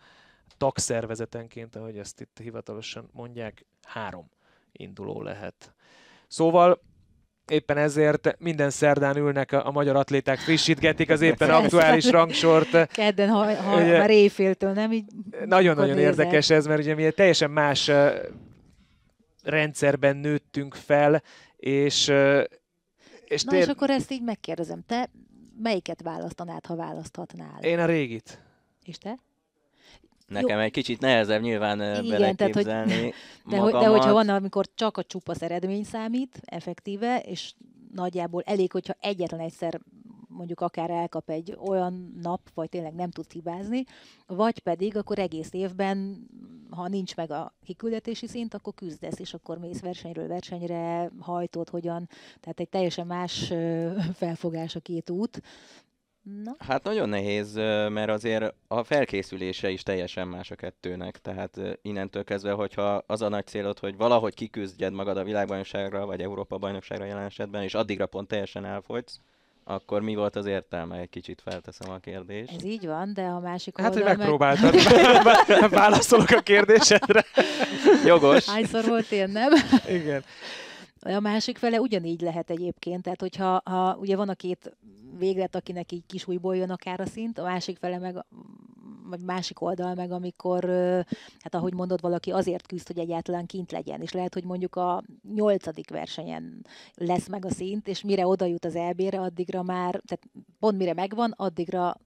Speaker 1: tagszervezetenként, ahogy ezt itt hivatalosan mondják, három induló lehet. Szóval éppen ezért minden szerdán ülnek a, a magyar atléták, frissítgetik az éppen aktuális rangsort.
Speaker 2: Kedden, ha, ha ugye, már éjféltől, nem így?
Speaker 1: Nagyon-nagyon érdekes ez, mert ugye mi egy teljesen más rendszerben nőttünk fel, és,
Speaker 2: és Na tér... és akkor ezt így megkérdezem, te melyiket választanád, ha választhatnál?
Speaker 1: Én a régit.
Speaker 2: És te?
Speaker 3: Nekem Jó. egy kicsit nehezebb nyilván Igen, beleképzelni tehát, hogy,
Speaker 2: de, hogy, de hogyha van, amikor csak a csupasz eredmény számít, effektíve, és nagyjából elég, hogyha egyetlen egyszer mondjuk akár elkap egy olyan nap, vagy tényleg nem tud hibázni, vagy pedig akkor egész évben, ha nincs meg a kiküldetési szint, akkor küzdesz, és akkor mész versenyről versenyre, hajtod, hogyan, tehát egy teljesen más felfogás a két út.
Speaker 3: Na? Hát nagyon nehéz, mert azért a felkészülése is teljesen más a kettőnek. Tehát innentől kezdve, hogyha az a nagy célod, hogy valahogy kiküzdjed magad a világbajnokságra, vagy Európa bajnokságra jelen esetben, és addigra pont teljesen elfogysz, akkor mi volt az értelme? Egy kicsit felteszem a kérdést.
Speaker 2: Ez így van, de a másik
Speaker 1: Hát, hogy megpróbáltad. Meg... Válaszolok a kérdésedre.
Speaker 3: Jogos.
Speaker 2: Hányszor volt én, nem?
Speaker 1: Igen.
Speaker 2: A másik fele ugyanígy lehet egyébként, tehát hogyha ha, ugye van a két véglet, akinek így kis újból jön akár a szint, a másik fele meg, vagy másik oldal meg, amikor, hát ahogy mondod, valaki azért küzd, hogy egyáltalán kint legyen, és lehet, hogy mondjuk a nyolcadik versenyen lesz meg a szint, és mire oda jut az elbére, addigra már, tehát pont mire megvan, addigra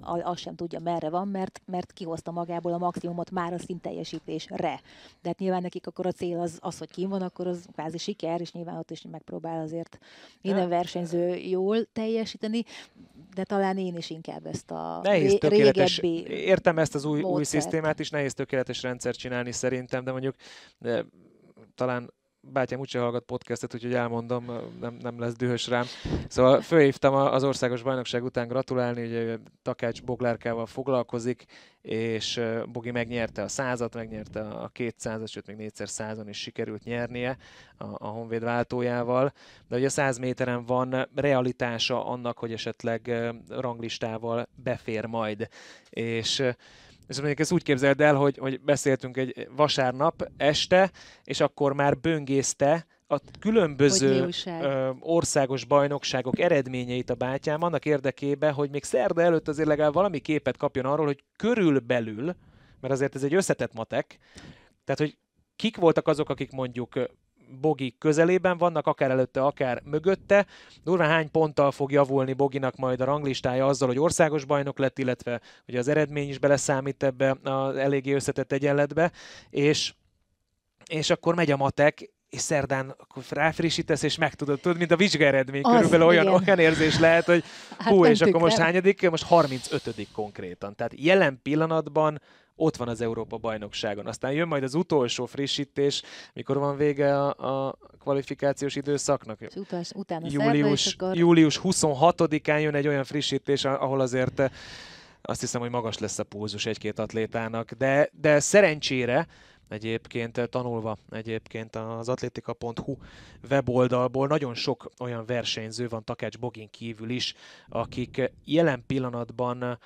Speaker 2: azt sem tudja, merre van, mert, mert kihozta magából a maximumot már a szintteljesítésre. De hát nyilván nekik akkor a cél az, az hogy kim van, akkor az kvázi siker, és nyilván ott is megpróbál azért minden versenyző jól teljesíteni, de talán én is inkább ezt a
Speaker 1: nehéz ré- tökéletes, Értem ezt az új, új
Speaker 2: módszert.
Speaker 1: szisztémát is, nehéz tökéletes rendszert csinálni szerintem, de mondjuk de talán bátyám úgyse hallgat podcastet, úgyhogy elmondom, nem, nem lesz dühös rám. Szóval fölhívtam az országos bajnokság után gratulálni, ugye Takács Boglárkával foglalkozik, és Bogi megnyerte a százat, megnyerte a 200 sőt még négyszer százon is sikerült nyernie a, a Honvéd váltójával. De ugye a 100 méteren van realitása annak, hogy esetleg ranglistával befér majd. És és mondjuk ezt úgy képzeld el, hogy, hogy beszéltünk egy vasárnap este, és akkor már böngészte a különböző ö, országos bajnokságok eredményeit a bátyám annak érdekében, hogy még szerda előtt azért legalább valami képet kapjon arról, hogy körülbelül, mert azért ez egy összetett matek, tehát hogy kik voltak azok, akik mondjuk Bogi közelében vannak, akár előtte, akár mögötte. Durván hány ponttal fog javulni Boginak majd a ranglistája azzal, hogy országos bajnok lett, illetve ugye az eredmény is beleszámít ebbe az eléggé összetett egyenletbe, és, és akkor megy a matek, és szerdán akkor ráfrissítesz, és megtudod, tudod, mint a vizsgaeredmény,
Speaker 2: Az,
Speaker 1: körülbelül olyan,
Speaker 2: igen.
Speaker 1: olyan érzés lehet, hogy
Speaker 2: Hát
Speaker 1: hú, és akkor most hányadik? Most 35 konkrétan. Tehát jelen pillanatban ott van az Európa bajnokságon. Aztán jön majd az utolsó frissítés, mikor van vége a, a kvalifikációs időszaknak.
Speaker 2: És utás, utána szerda,
Speaker 1: Július,
Speaker 2: akkor
Speaker 1: július 26-án jön egy olyan frissítés, ahol azért eh, azt hiszem, hogy magas lesz a pulzus egy-két atlétának, de, de szerencsére egyébként eh, tanulva egyébként az atlétika.hu weboldalból nagyon sok olyan versenyző van Takács Bogin kívül is, akik eh, jelen pillanatban,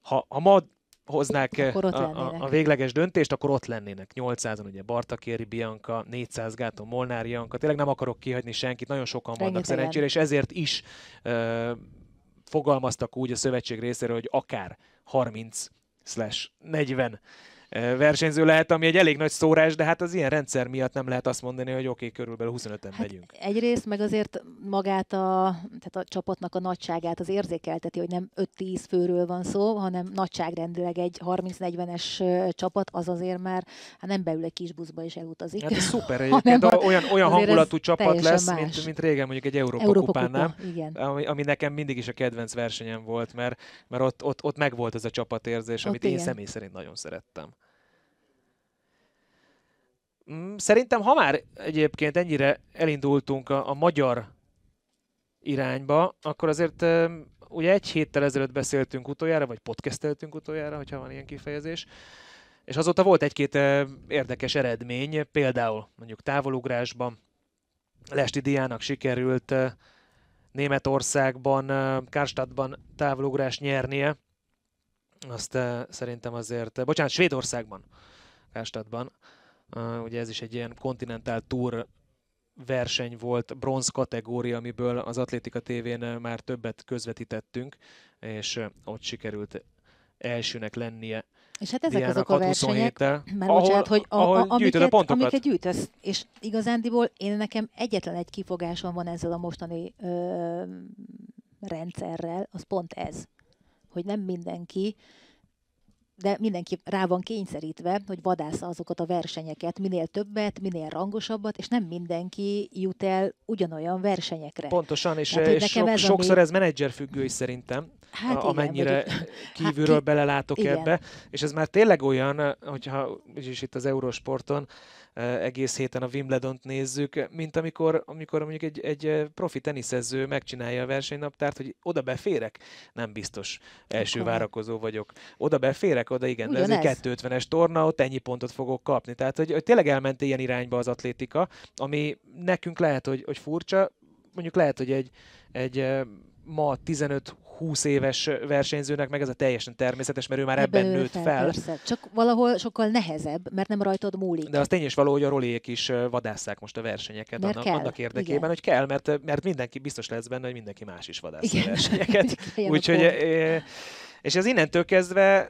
Speaker 1: ha, ha ma hoznák eh,
Speaker 2: Akkor
Speaker 1: a, a, a végleges döntést, akkor ott lennének. 800-an ugye Bartakéri Bianca, 400 gáton Molnár Janka, tényleg nem akarok kihagyni senkit, nagyon sokan vannak
Speaker 2: Rengetegen.
Speaker 1: szerencsére, és ezért is ö, fogalmaztak úgy a szövetség részéről, hogy akár 30 slash 40 ö, versenyző lehet, ami egy elég nagy szórás, de hát az ilyen rendszer miatt nem lehet azt mondani, hogy oké, okay, körülbelül 25-en
Speaker 2: Hát
Speaker 1: megyünk.
Speaker 2: egyrészt meg azért magát a, tehát a csapatnak a nagyságát az érzékelteti, hogy nem 5-10 főről van szó, hanem nagyságrendileg egy 30-40-es ö, csapat, az azért már hát nem beül egy kis buszba és elutazik.
Speaker 1: Hát ez szuper egyébként,
Speaker 2: a-
Speaker 1: olyan, olyan hangulatú csapat lesz,
Speaker 2: más.
Speaker 1: mint, mint régen mondjuk egy Európa,
Speaker 2: Európa
Speaker 1: kupán, nem?
Speaker 2: kupa, igen.
Speaker 1: ami, ami nekem mindig is a kedvenc versenyem volt, mert, mert ott, ott, ott megvolt ez a csapatérzés,
Speaker 2: Ott
Speaker 1: amit én
Speaker 2: igen.
Speaker 1: személy szerint nagyon szerettem. Mm, Szerintem, ha már egyébként ennyire elindultunk a, a magyar irányba, akkor azért ugye egy héttel ezelőtt beszéltünk utoljára, vagy podcasteltünk utoljára, hogyha van ilyen kifejezés, és azóta volt egy-két érdekes eredmény, például mondjuk távolugrásban Lesti Diának sikerült Németországban, Karstadtban távolugrás nyernie. Azt szerintem azért, bocsánat, Svédországban, Karstadtban. Uh, ugye ez is egy ilyen Continental Tour verseny volt, bronz kategória, amiből az Atlétika tévén már többet közvetítettünk, és ott sikerült elsőnek lennie
Speaker 2: És hát ezek
Speaker 1: Diának
Speaker 2: azok a versenyek,
Speaker 1: 6-27-tel,
Speaker 2: mert bocsánat, hogy a,
Speaker 1: ahol
Speaker 2: a, amiket,
Speaker 1: a pontokat.
Speaker 2: amiket gyűjtesz, és igazándiból én nekem egyetlen egy kifogásom van ezzel a mostani ö, rendszerrel, az pont ez, hogy nem mindenki de mindenki rá van kényszerítve, hogy vadásza azokat a versenyeket, minél többet, minél rangosabbat, és nem mindenki jut el ugyanolyan versenyekre.
Speaker 1: Pontosan, és,
Speaker 2: Tehát,
Speaker 1: és
Speaker 2: nekem
Speaker 1: sok,
Speaker 2: ez, ami-
Speaker 1: sokszor ez menedzser függő is szerintem,
Speaker 2: Hát
Speaker 1: a-
Speaker 2: igen,
Speaker 1: amennyire
Speaker 2: vagy-
Speaker 1: kívülről
Speaker 2: ki-
Speaker 1: belelátok
Speaker 2: igen.
Speaker 1: ebbe, és ez már tényleg olyan, hogyha is itt az Eurosporton eh, egész héten a Wimbledon-t nézzük, mint amikor, amikor mondjuk egy, egy profi teniszező megcsinálja a versenynaptárt, hogy oda beférek, nem biztos első
Speaker 2: Akkor.
Speaker 1: várakozó vagyok. Oda beférek, oda igen, Ugyan de ez, ez
Speaker 2: egy
Speaker 1: 250-es torna, ott ennyi pontot fogok kapni. Tehát, hogy, hogy tényleg elment ilyen irányba az atlétika, ami nekünk lehet, hogy, hogy furcsa, mondjuk lehet, hogy egy, egy ma 15 20 éves versenyzőnek meg ez a teljesen természetes, mert ő már ebben,
Speaker 2: ebben
Speaker 1: nőtt fel.
Speaker 2: fel. Csak valahol sokkal nehezebb, mert nem rajtad múlik.
Speaker 1: De az tény is való, hogy a roliék is vadásszák most a versenyeket
Speaker 2: mert
Speaker 1: annak,
Speaker 2: kell.
Speaker 1: annak érdekében,
Speaker 2: Igen.
Speaker 1: hogy kell, mert, mert mindenki biztos lesz benne, hogy mindenki más is vadász a versenyeket. Úgyhogy, és ez innentől kezdve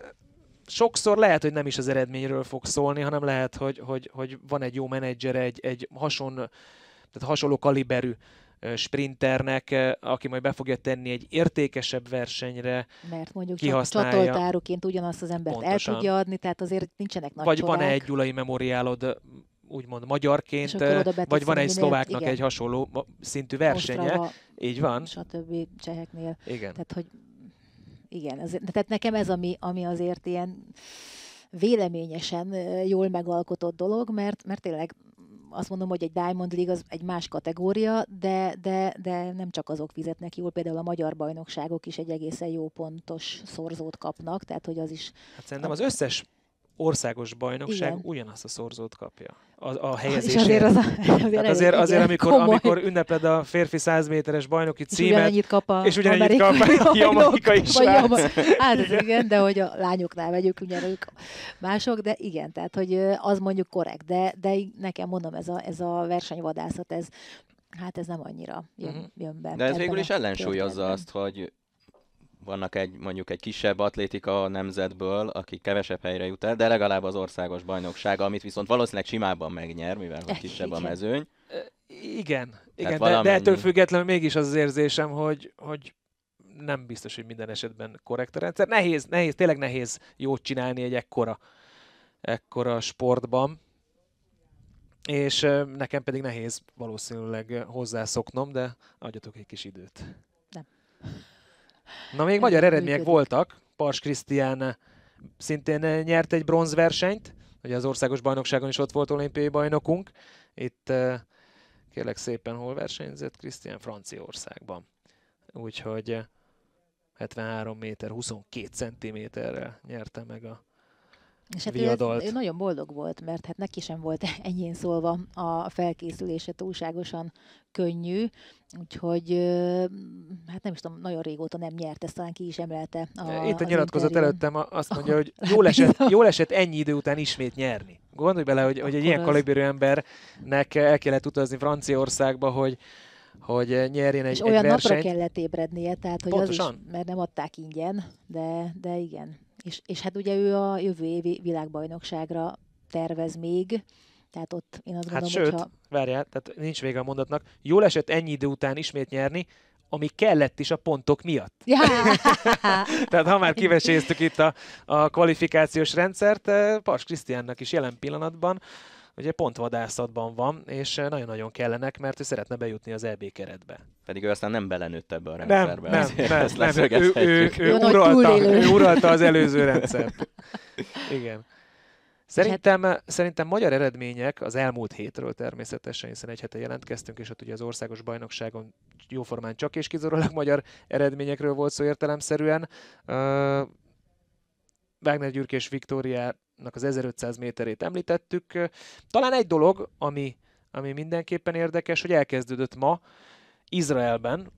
Speaker 1: sokszor lehet, hogy nem is az eredményről fog szólni, hanem lehet, hogy, hogy, hogy van egy jó menedzser, egy, egy hason, tehát hasonló kaliberű sprinternek, aki majd be fogja tenni egy értékesebb versenyre.
Speaker 2: Mert mondjuk kihasználja. csatoltáruként ugyanazt az embert Pontosan. el tudja adni, tehát azért nincsenek nagy
Speaker 1: Vagy
Speaker 2: csodák.
Speaker 1: van-e egy gyulai memoriálod úgymond magyarként, vagy van egy szlováknak igen. egy hasonló szintű versenye. Ostrava, Így van.
Speaker 2: Stb. cseheknél.
Speaker 1: Igen.
Speaker 2: Tehát, hogy igen, ez, tehát nekem ez, ami, ami azért ilyen véleményesen jól megalkotott dolog, mert, mert tényleg azt mondom, hogy egy Diamond League az egy más kategória, de, de, de nem csak azok fizetnek jól, például a magyar bajnokságok is egy egészen jó pontos szorzót kapnak, tehát hogy az is...
Speaker 1: Hát szerintem az összes országos bajnokság igen. ugyanazt a szorzót kapja. A, a helyezésért.
Speaker 2: És azért, az a, azért,
Speaker 1: azért, azért amikor, amikor ünnepled a férfi 100 méteres bajnoki címet, és ugyanennyit
Speaker 2: kap a
Speaker 1: és ugyanennyit kap a jamaikai srác.
Speaker 2: Hát ez igen, de hogy a lányoknál vegyük, ugye ők mások, de igen, tehát hogy az mondjuk korrekt, de, de nekem mondom, ez a, ez a versenyvadászat, ez hát ez nem annyira jön, uh-huh. jön be.
Speaker 3: De ez végül is ellensúlyozza azt, hogy vannak egy mondjuk egy kisebb atlétika nemzetből, aki kevesebb helyre jut el, de legalább az országos bajnokság, amit viszont valószínűleg simábban megnyer, mivel hogy kisebb a mezőny.
Speaker 1: Igen, igen de, de ettől függetlenül mégis az az érzésem, hogy, hogy nem biztos, hogy minden esetben korrekt a rendszer. Nehéz, nehéz, tényleg nehéz jót csinálni egy ekkora, ekkora sportban, és nekem pedig nehéz valószínűleg hozzászoknom, de adjatok egy kis időt.
Speaker 2: Nem.
Speaker 1: Na még magyar eredmények voltak. Pars Krisztián szintén nyert egy bronzversenyt, ugye az országos bajnokságon is ott volt olimpiai bajnokunk. Itt kérlek szépen hol versenyzett Krisztián Franciaországban. Úgyhogy 73 méter 22 centiméterrel nyerte meg a és hát
Speaker 2: ő, ő nagyon boldog volt, mert hát neki sem volt ennyien szólva a felkészülése túlságosan könnyű, úgyhogy hát nem is tudom, nagyon régóta nem nyert, ezt talán ki is emelte.
Speaker 1: A, Itt a nyilatkozat előttem azt mondja, hogy jól esett, jól esett ennyi idő után ismét nyerni. Gondolj bele, hogy, hogy egy ilyen kaliberű embernek el kellett utazni Franciaországba, hogy hogy nyerjen egy,
Speaker 2: És
Speaker 1: egy
Speaker 2: olyan
Speaker 1: versenyt.
Speaker 2: napra kellett ébrednie, tehát hogy Pontosan. az is, mert nem adták ingyen, de, de igen. És, és hát ugye ő a jövő évi világbajnokságra tervez még, tehát ott én azt
Speaker 1: hát
Speaker 2: gondolom,
Speaker 1: sőt,
Speaker 2: hogyha...
Speaker 1: várjál, tehát nincs vége a mondatnak. Jól esett ennyi idő után ismét nyerni, ami kellett is a pontok miatt.
Speaker 2: Ja.
Speaker 1: tehát ha már kiveséztük itt a, a kvalifikációs rendszert, eh, Pars Krisztiánnak is jelen pillanatban ugye pontvadászatban van, és nagyon-nagyon kellenek, mert ő szeretne bejutni az EB keretbe.
Speaker 3: Pedig ő aztán nem belenőtt ebbe a rendszerbe.
Speaker 1: Nem, nem, nem, nem. Ő, ő, ő, uralta, ő uralta az előző rendszert. Igen. Szerintem, hát... szerintem magyar eredmények az elmúlt hétről természetesen, hiszen egy hete jelentkeztünk, és ott ugye az országos bajnokságon jóformán csak és kizárólag magyar eredményekről volt szó értelemszerűen. Wagner Gyürk és Viktória az 1500 méterét említettük. Talán egy dolog, ami, ami mindenképpen érdekes, hogy elkezdődött ma Izraelben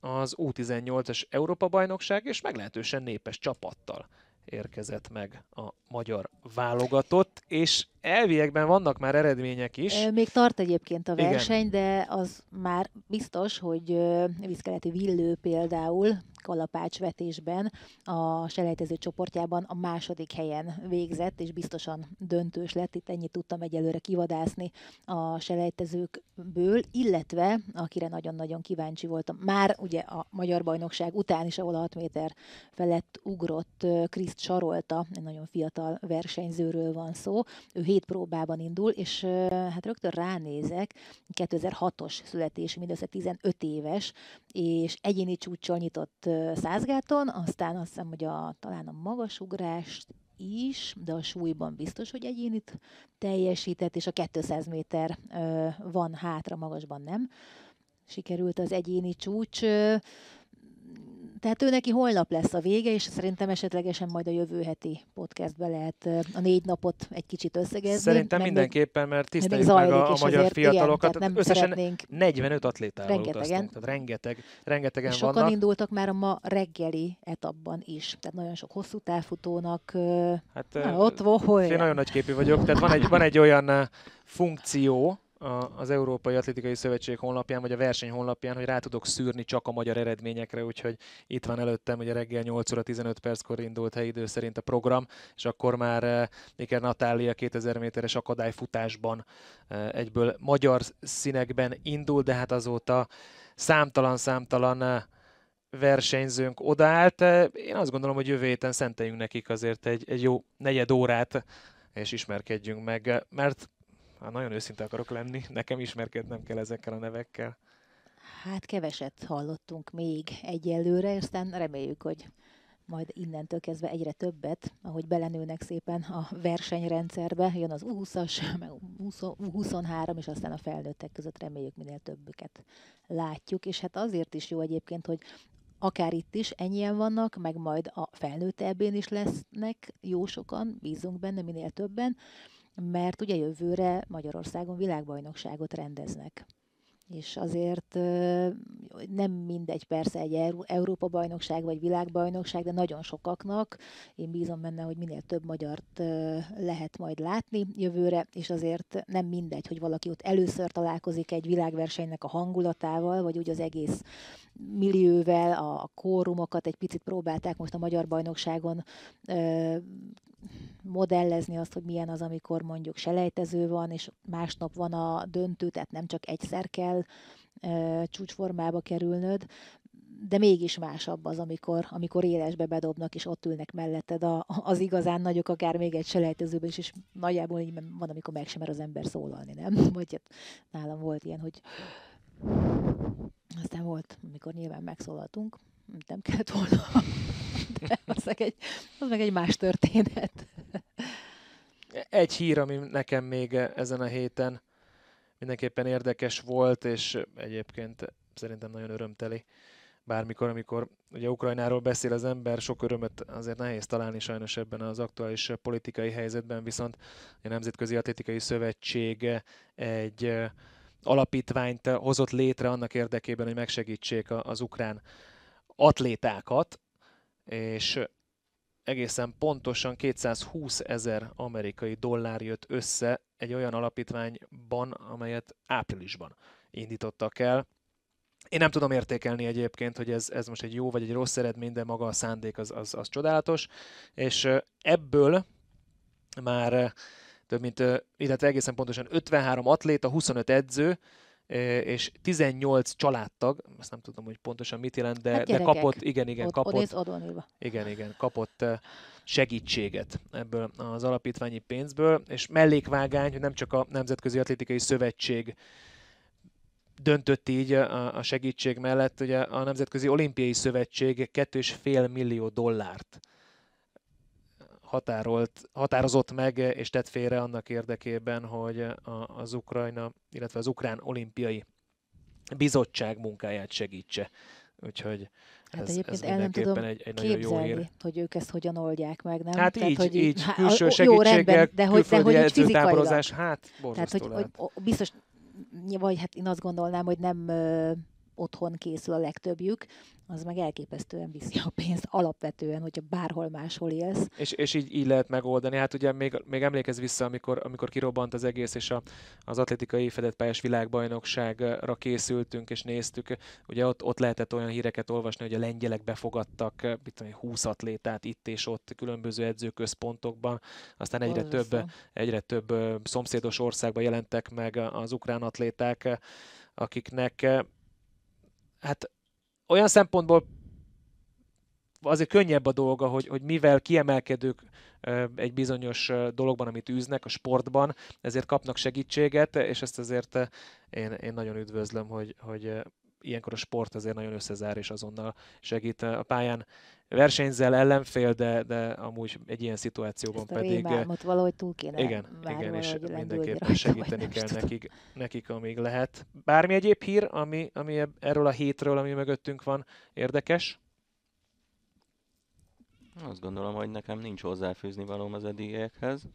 Speaker 1: az U18-as Európa-bajnokság, és meglehetősen népes csapattal érkezett meg a magyar válogatott, és elviekben vannak már eredmények is.
Speaker 2: Még tart egyébként a verseny, Igen. de az már biztos, hogy vízkeleti Villő például kalapácsvetésben a selejtező csoportjában a második helyen végzett, és biztosan döntős lett. Itt ennyit tudtam egyelőre kivadászni a selejtezőkből, illetve akire nagyon-nagyon kíváncsi voltam, már ugye a Magyar Bajnokság után is, ahol 6 méter felett ugrott Kriszt Sarolta, egy nagyon fiatal versenyzőről van szó. Ő hét próbában indul, és hát rögtön ránézek, 2006-os születésű, mindössze 15 éves, és egyéni csúccsal nyitott százgáton, aztán azt hiszem, hogy a, talán a magasugrást is, de a súlyban biztos, hogy egyénit teljesített, és a 200 méter van hátra, magasban nem. Sikerült az egyéni csúcs. Tehát ő neki holnap lesz a vége, és szerintem esetlegesen majd a jövő heti podcastbe lehet a négy napot egy kicsit összegezni.
Speaker 1: Szerintem mert mindenképpen, mert tiszteljük meg a, a magyar azért, fiatalokat. Igen, nem Összesen szeretnénk... 45 atlétával rengetegen. utaztunk, tehát rengeteg, rengetegen
Speaker 2: és
Speaker 1: vannak.
Speaker 2: Sokan indultak már a ma reggeli etapban is, tehát nagyon sok hosszú távfutónak hát, na, ott volt.
Speaker 1: Én nagyon nagy képű vagyok, tehát van egy, van egy olyan funkció, az Európai Atlétikai Szövetség honlapján, vagy a verseny honlapján, hogy rá tudok szűrni csak a magyar eredményekre, úgyhogy itt van előttem, hogy reggel 8 óra 15 perckor indult helyidő szerint a program, és akkor már Iker Natália 2000 méteres akadályfutásban egyből magyar színekben indul, de hát azóta számtalan-számtalan versenyzőnk odaállt. Én azt gondolom, hogy jövő héten szenteljünk nekik azért egy, egy jó negyed órát, és ismerkedjünk meg, mert ha nagyon őszinte akarok lenni, nekem ismerkednem kell ezekkel a nevekkel.
Speaker 2: Hát keveset hallottunk még egyelőre, aztán reméljük, hogy majd innentől kezdve egyre többet, ahogy belenőnek szépen a versenyrendszerbe, jön az U20-as, meg U23, és aztán a felnőttek között reméljük minél többüket látjuk, és hát azért is jó egyébként, hogy akár itt is ennyien vannak, meg majd a felnőtt ebben is lesznek jó sokan, bízunk benne minél többen, mert ugye jövőre Magyarországon világbajnokságot rendeznek és azért nem mindegy persze egy Európa-bajnokság vagy világbajnokság, de nagyon sokaknak. Én bízom benne, hogy minél több magyart lehet majd látni jövőre, és azért nem mindegy, hogy valaki ott először találkozik egy világversenynek a hangulatával, vagy úgy az egész millióvel, a kórumokat egy picit próbálták most a magyar bajnokságon modellezni azt, hogy milyen az, amikor mondjuk selejtező van, és másnap van a döntő, tehát nem csak egyszer kell e, csúcsformába kerülnöd, de mégis másabb az, amikor, amikor élesbe bedobnak, és ott ülnek melletted a, az igazán nagyok, akár még egy selejtezőben is, és nagyjából így van, amikor meg sem mer az ember szólalni, nem? Vagy hát nálam volt ilyen, hogy aztán volt, amikor nyilván megszólaltunk, nem kellett volna, de az meg egy, az meg egy más történet.
Speaker 1: Egy hír, ami nekem még ezen a héten mindenképpen érdekes volt, és egyébként szerintem nagyon örömteli. Bármikor, amikor ugye Ukrajnáról beszél az ember, sok örömet azért nehéz találni sajnos ebben az aktuális politikai helyzetben, viszont a Nemzetközi Atlétikai Szövetség egy alapítványt hozott létre annak érdekében, hogy megsegítsék az ukrán atlétákat, és egészen pontosan 220 ezer amerikai dollár jött össze egy olyan alapítványban, amelyet áprilisban indítottak el. Én nem tudom értékelni egyébként, hogy ez, ez most egy jó vagy egy rossz eredmény, de maga a szándék az, az, az csodálatos, és ebből már több mint, illetve egészen pontosan 53 atléta, 25 edző, és 18 családtag, azt nem tudom, hogy pontosan mit jelent, de, hát de kapott, igen, igen,
Speaker 2: ott,
Speaker 1: kapott,
Speaker 2: ott
Speaker 1: igen, igen, kapott segítséget ebből az alapítványi pénzből, és mellékvágány, hogy nem csak a Nemzetközi Atlétikai Szövetség döntött így a, a segítség mellett, ugye a Nemzetközi Olimpiai Szövetség 2,5 millió dollárt határolt, határozott meg és tett félre annak érdekében, hogy a, az Ukrajna, illetve az Ukrán Olimpiai Bizottság munkáját segítse. Úgyhogy
Speaker 2: Hát ez, egyébként ez el nem tudom egy, egy képzelni, jó hír. hogy ők ezt hogyan oldják meg, nem?
Speaker 1: Hát Tehát, így, hogy így, há, külső segítséggel, jó, rendben, de hogy, de hogy fizikailag. hát
Speaker 2: Tehát, hogy, hogy, biztos, vagy hát én azt gondolnám, hogy nem otthon készül a legtöbbjük, az meg elképesztően viszi a pénzt alapvetően, hogyha bárhol máshol élsz.
Speaker 1: És, és így, így lehet megoldani. Hát ugye még, még emlékez vissza, amikor, amikor kirobbant az egész, és a, az atlétikai fedett pályás világbajnokságra készültünk, és néztük. Ugye ott, ott lehetett olyan híreket olvasni, hogy a lengyelek befogadtak mit tudom, 20 atlétát itt és ott különböző edzőközpontokban. Aztán egyre több, egyre több szomszédos országban jelentek meg az ukrán atléták, akiknek hát olyan szempontból azért könnyebb a dolga, hogy, hogy mivel kiemelkedők egy bizonyos dologban, amit űznek a sportban, ezért kapnak segítséget, és ezt azért én, én nagyon üdvözlöm, hogy, hogy ilyenkor a sport azért nagyon összezár, és azonnal segít a pályán versenyzel ellenfél, de, de amúgy egy ilyen szituációban
Speaker 2: Ezt a
Speaker 1: pedig...
Speaker 2: valahogy túl kéne
Speaker 1: Igen, igen és mindenképpen segíteni kell nekik, nekik, amíg lehet. Bármi egyéb hír, ami, ami erről a hétről, ami mögöttünk van, érdekes?
Speaker 3: Azt gondolom, hogy nekem nincs hozzáfűzni valóm az eddigiekhez.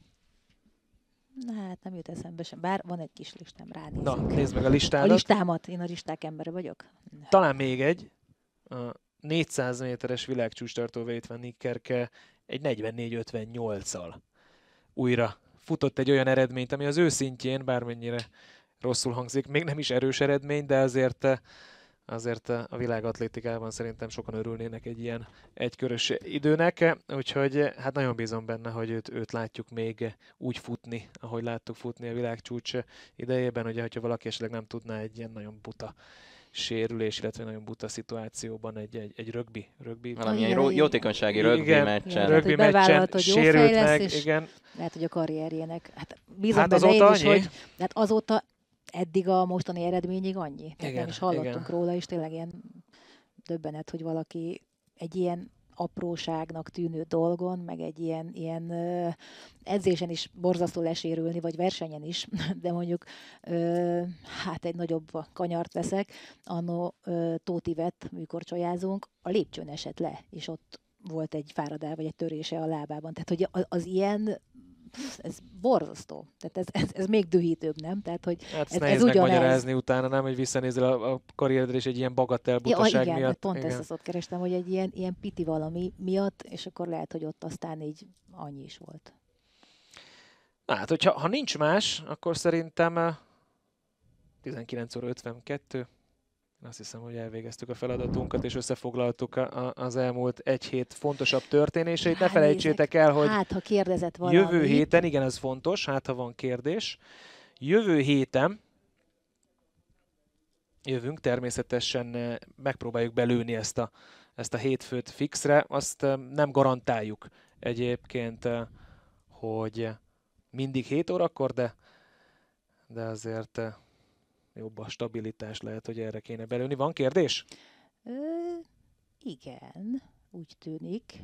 Speaker 2: Na hát nem jut eszembe sem, bár van egy kis listám, ránézünk.
Speaker 1: Na, nézd meg a listádat.
Speaker 2: A listámat, én a listák embere vagyok.
Speaker 1: Talán még egy. A 400 méteres világcsúcstartó Vétven Nikkerke egy 44-58-al újra futott egy olyan eredményt, ami az ő szintjén, bármennyire rosszul hangzik, még nem is erős eredmény, de azért azért a világatlétikában szerintem sokan örülnének egy ilyen egykörös időnek, úgyhogy hát nagyon bízom benne, hogy őt, őt látjuk még úgy futni, ahogy láttuk futni a világcsúcs idejében, ugye, hogyha valaki esetleg nem tudná egy ilyen nagyon buta sérülés, illetve nagyon buta szituációban egy, egy, egy rögbi, rögbi.
Speaker 3: Valamilyen ró, jótékonysági rögbi igen, meccsen.
Speaker 1: Igen, rögbi meccsen hogy sérült meg, igen.
Speaker 2: Lehet, hogy a karrierjének. Hát bízom hát benne én is, hogy hát azóta eddig a mostani eredményig annyi. Tehát igen, nem is hallottunk igen. róla, és tényleg ilyen döbbenet, hogy valaki egy ilyen apróságnak tűnő dolgon, meg egy ilyen, ilyen edzésen is borzasztó lesérülni, vagy versenyen is, de mondjuk uh, hát egy nagyobb kanyart veszek, anno uh, Tóti vett, mikor csajázunk, a lépcsőn esett le, és ott volt egy fáradál, vagy egy törése a lábában. Tehát, hogy az, az ilyen ez borzasztó. Tehát ez, ez, ez még dühítőbb, nem? Tehát, hogy
Speaker 1: hát
Speaker 2: ez,
Speaker 1: ez ugyanez. magyarázni utána, nem, hogy visszanézel a, a karrieredre, és egy ilyen bagatel butaság
Speaker 2: ja, igen,
Speaker 1: miatt.
Speaker 2: pont igen. ezt az ott kerestem, hogy egy ilyen, ilyen piti valami miatt, és akkor lehet, hogy ott aztán így annyi is volt.
Speaker 1: Na, hát, hogyha ha nincs más, akkor szerintem 19 óra 52, azt hiszem, hogy elvégeztük a feladatunkat, és összefoglaltuk a, a, az elmúlt egy hét fontosabb történéseit. Hát, ne felejtsétek el, hogy
Speaker 2: hát, ha kérdezett valami.
Speaker 1: jövő héten, igen, ez fontos, hát ha van kérdés, jövő héten jövünk, természetesen eh, megpróbáljuk belőni ezt a, ezt a hétfőt fixre, azt eh, nem garantáljuk egyébként, eh, hogy mindig 7 órakor, de, de azért jobb a stabilitás, lehet, hogy erre kéne belőni. Van kérdés?
Speaker 2: Ö, igen, úgy tűnik.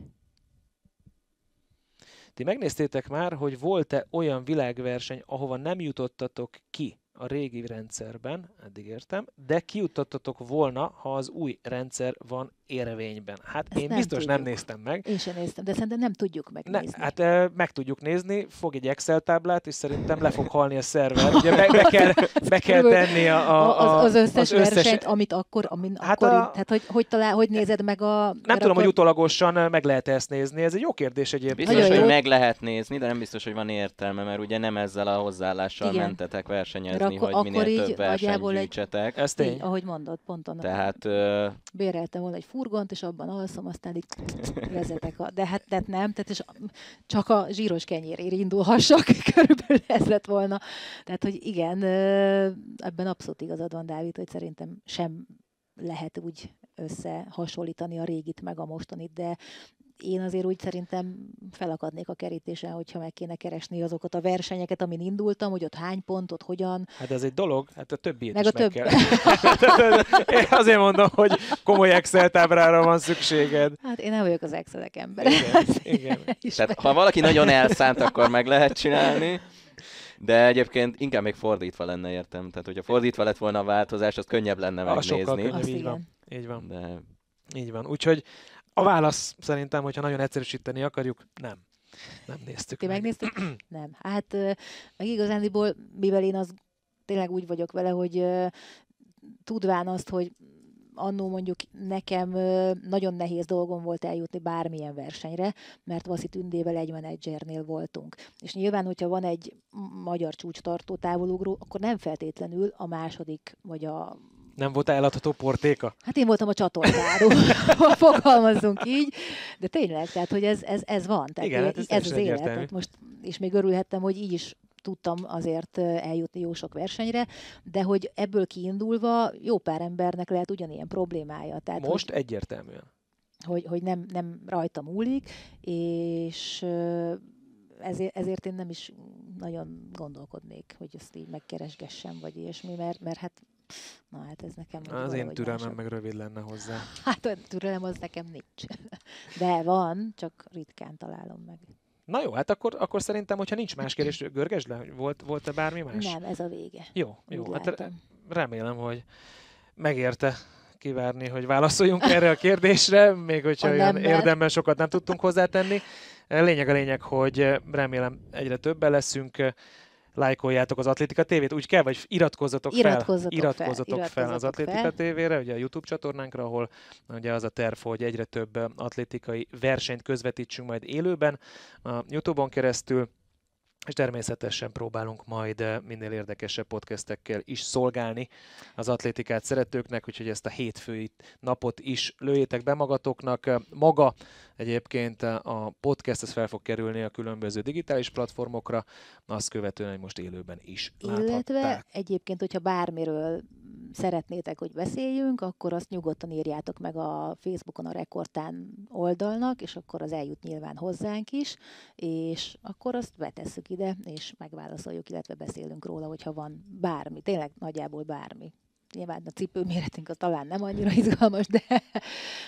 Speaker 1: Ti megnéztétek már, hogy volt-e olyan világverseny, ahova nem jutottatok ki a régi rendszerben, eddig értem, de kijutottatok volna, ha az új rendszer van érvényben. Hát Ezt én nem biztos tudjuk. nem néztem meg.
Speaker 2: Én sem néztem, de szerintem nem tudjuk megnézni.
Speaker 1: Ne, hát e, meg tudjuk nézni, fog egy Excel táblát, és szerintem le fog halni a szerver. Ugye be, be, kell, be kell tenni a, a,
Speaker 2: a, az, összes az összes versenyt, amit akkor, amin hát akkor, a, tehát hogy, hogy, talál, hogy nézed meg a...
Speaker 1: Nem tudom, akkor... hogy utolagosan meg lehet ezt nézni, ez egy jó kérdés egyébként.
Speaker 3: Biztos, hogy meg lehet nézni, de nem biztos, hogy van értelme, mert ugye nem ezzel a hozzáállással Igen. mentetek versenyezni, akkor, hogy minél több versenyt gyűjtsetek.
Speaker 1: Ez tény.
Speaker 2: Ahogy mondod, ponton.
Speaker 3: Tehát...
Speaker 2: Béreltem volna egy furgont, és abban alszom, aztán itt vezetek. A, de hát tehát nem, tehát és csak a zsíros kenyérér indulhassak, körülbelül ez lett volna. Tehát, hogy igen, ebben abszolút igazad van, Dávid, hogy szerintem sem lehet úgy összehasonlítani a régit meg a mostanit, de én azért úgy szerintem felakadnék a kerítésen, hogyha meg kéne keresni azokat a versenyeket, amin indultam, hogy ott hány pontot, hogyan.
Speaker 1: Hát ez egy dolog, hát a többi meg is a meg több... kell. én azért mondom, hogy komoly Excel tábrára van szükséged.
Speaker 2: Hát én nem vagyok az excel ember.
Speaker 1: Igen, igen.
Speaker 3: Tehát, ha valaki nagyon elszánt, akkor meg lehet csinálni. De egyébként inkább még fordítva lenne, értem. Tehát, hogyha fordítva lett volna a változás, az könnyebb lenne a megnézni. Sokkal
Speaker 1: könnyebb, így van. Így van. De... Így van. Úgyhogy a válasz szerintem, hogyha nagyon egyszerűsíteni akarjuk, nem. Nem néztük
Speaker 2: Ti meg. megnéztük? nem. Hát meg igazándiból, mivel én az tényleg úgy vagyok vele, hogy tudván azt, hogy annó mondjuk nekem nagyon nehéz dolgom volt eljutni bármilyen versenyre, mert Vaszi Tündével egy menedzsernél voltunk. És nyilván, hogyha van egy magyar csúcstartó távolugró, akkor nem feltétlenül a második vagy a
Speaker 1: nem volt eladható portéka?
Speaker 2: Hát én voltam a csatornáró, fogalmazzunk így, de tényleg, tehát hogy ez, ez, ez van. Tehát
Speaker 1: Igen, hát ez,
Speaker 2: ez az élet. Tehát most, és még örülhettem, hogy így is tudtam azért eljutni jó sok versenyre, de hogy ebből kiindulva jó pár embernek lehet ugyanilyen problémája. Tehát,
Speaker 1: most
Speaker 2: hogy,
Speaker 1: egyértelműen.
Speaker 2: Hogy, hogy nem, nem rajta múlik, és ezért, ezért én nem is nagyon gondolkodnék, hogy ezt így megkeresgessem, vagy ilyesmi, mert, mert hát Na hát ez nekem...
Speaker 1: Az én türelmem mások. meg rövid lenne hozzá.
Speaker 2: Hát a türelem az nekem nincs. De van, csak ritkán találom meg.
Speaker 1: Na jó, hát akkor, akkor szerintem, hogyha nincs más kérdés, görgesd le, volt, volt-e bármi más?
Speaker 2: Nem, ez a vége.
Speaker 1: Jó, jó. Úgy hát látom. remélem, hogy megérte kivárni, hogy válaszoljunk erre a kérdésre, még hogyha a olyan érdemben sokat nem tudtunk hozzátenni. Lényeg a lényeg, hogy remélem egyre többen leszünk, lájkoljátok az Atlétika tévét, úgy kell, vagy iratkozzatok,
Speaker 2: iratkozzatok
Speaker 1: fel, iratkozzatok fel, fel az Atlétika fel. tévére, ugye a YouTube csatornánkra, ahol ugye az a terv, hogy egyre több atlétikai versenyt közvetítsünk majd élőben a YouTube-on keresztül, és természetesen próbálunk majd eh, minél érdekesebb podcastekkel is szolgálni az atlétikát szeretőknek, úgyhogy ezt a hétfői napot is lőjétek be magatoknak. Eh, maga egyébként eh, a podcast ez fel fog kerülni a különböző digitális platformokra, azt követően, hogy most élőben is
Speaker 2: Illetve
Speaker 1: láthatták.
Speaker 2: egyébként, hogyha bármiről szeretnétek, hogy beszéljünk, akkor azt nyugodtan írjátok meg a Facebookon a Rekordtán oldalnak, és akkor az eljut nyilván hozzánk is, és akkor azt betesszük ide, és megválaszoljuk, illetve beszélünk róla, hogyha van bármi, tényleg nagyjából bármi. Nyilván a cipőméretünk az talán nem annyira izgalmas, de,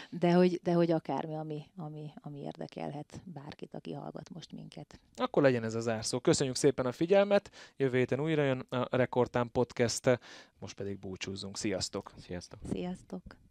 Speaker 2: de, hogy, de hogy akármi, ami, ami, ami érdekelhet bárkit, aki hallgat most minket.
Speaker 1: Akkor legyen ez az zárszó. Köszönjük szépen a figyelmet, jövő héten újra jön a Rekordtán Podcast, most pedig búcsúzzunk. Sziasztok!
Speaker 3: Sziasztok!
Speaker 2: Sziasztok!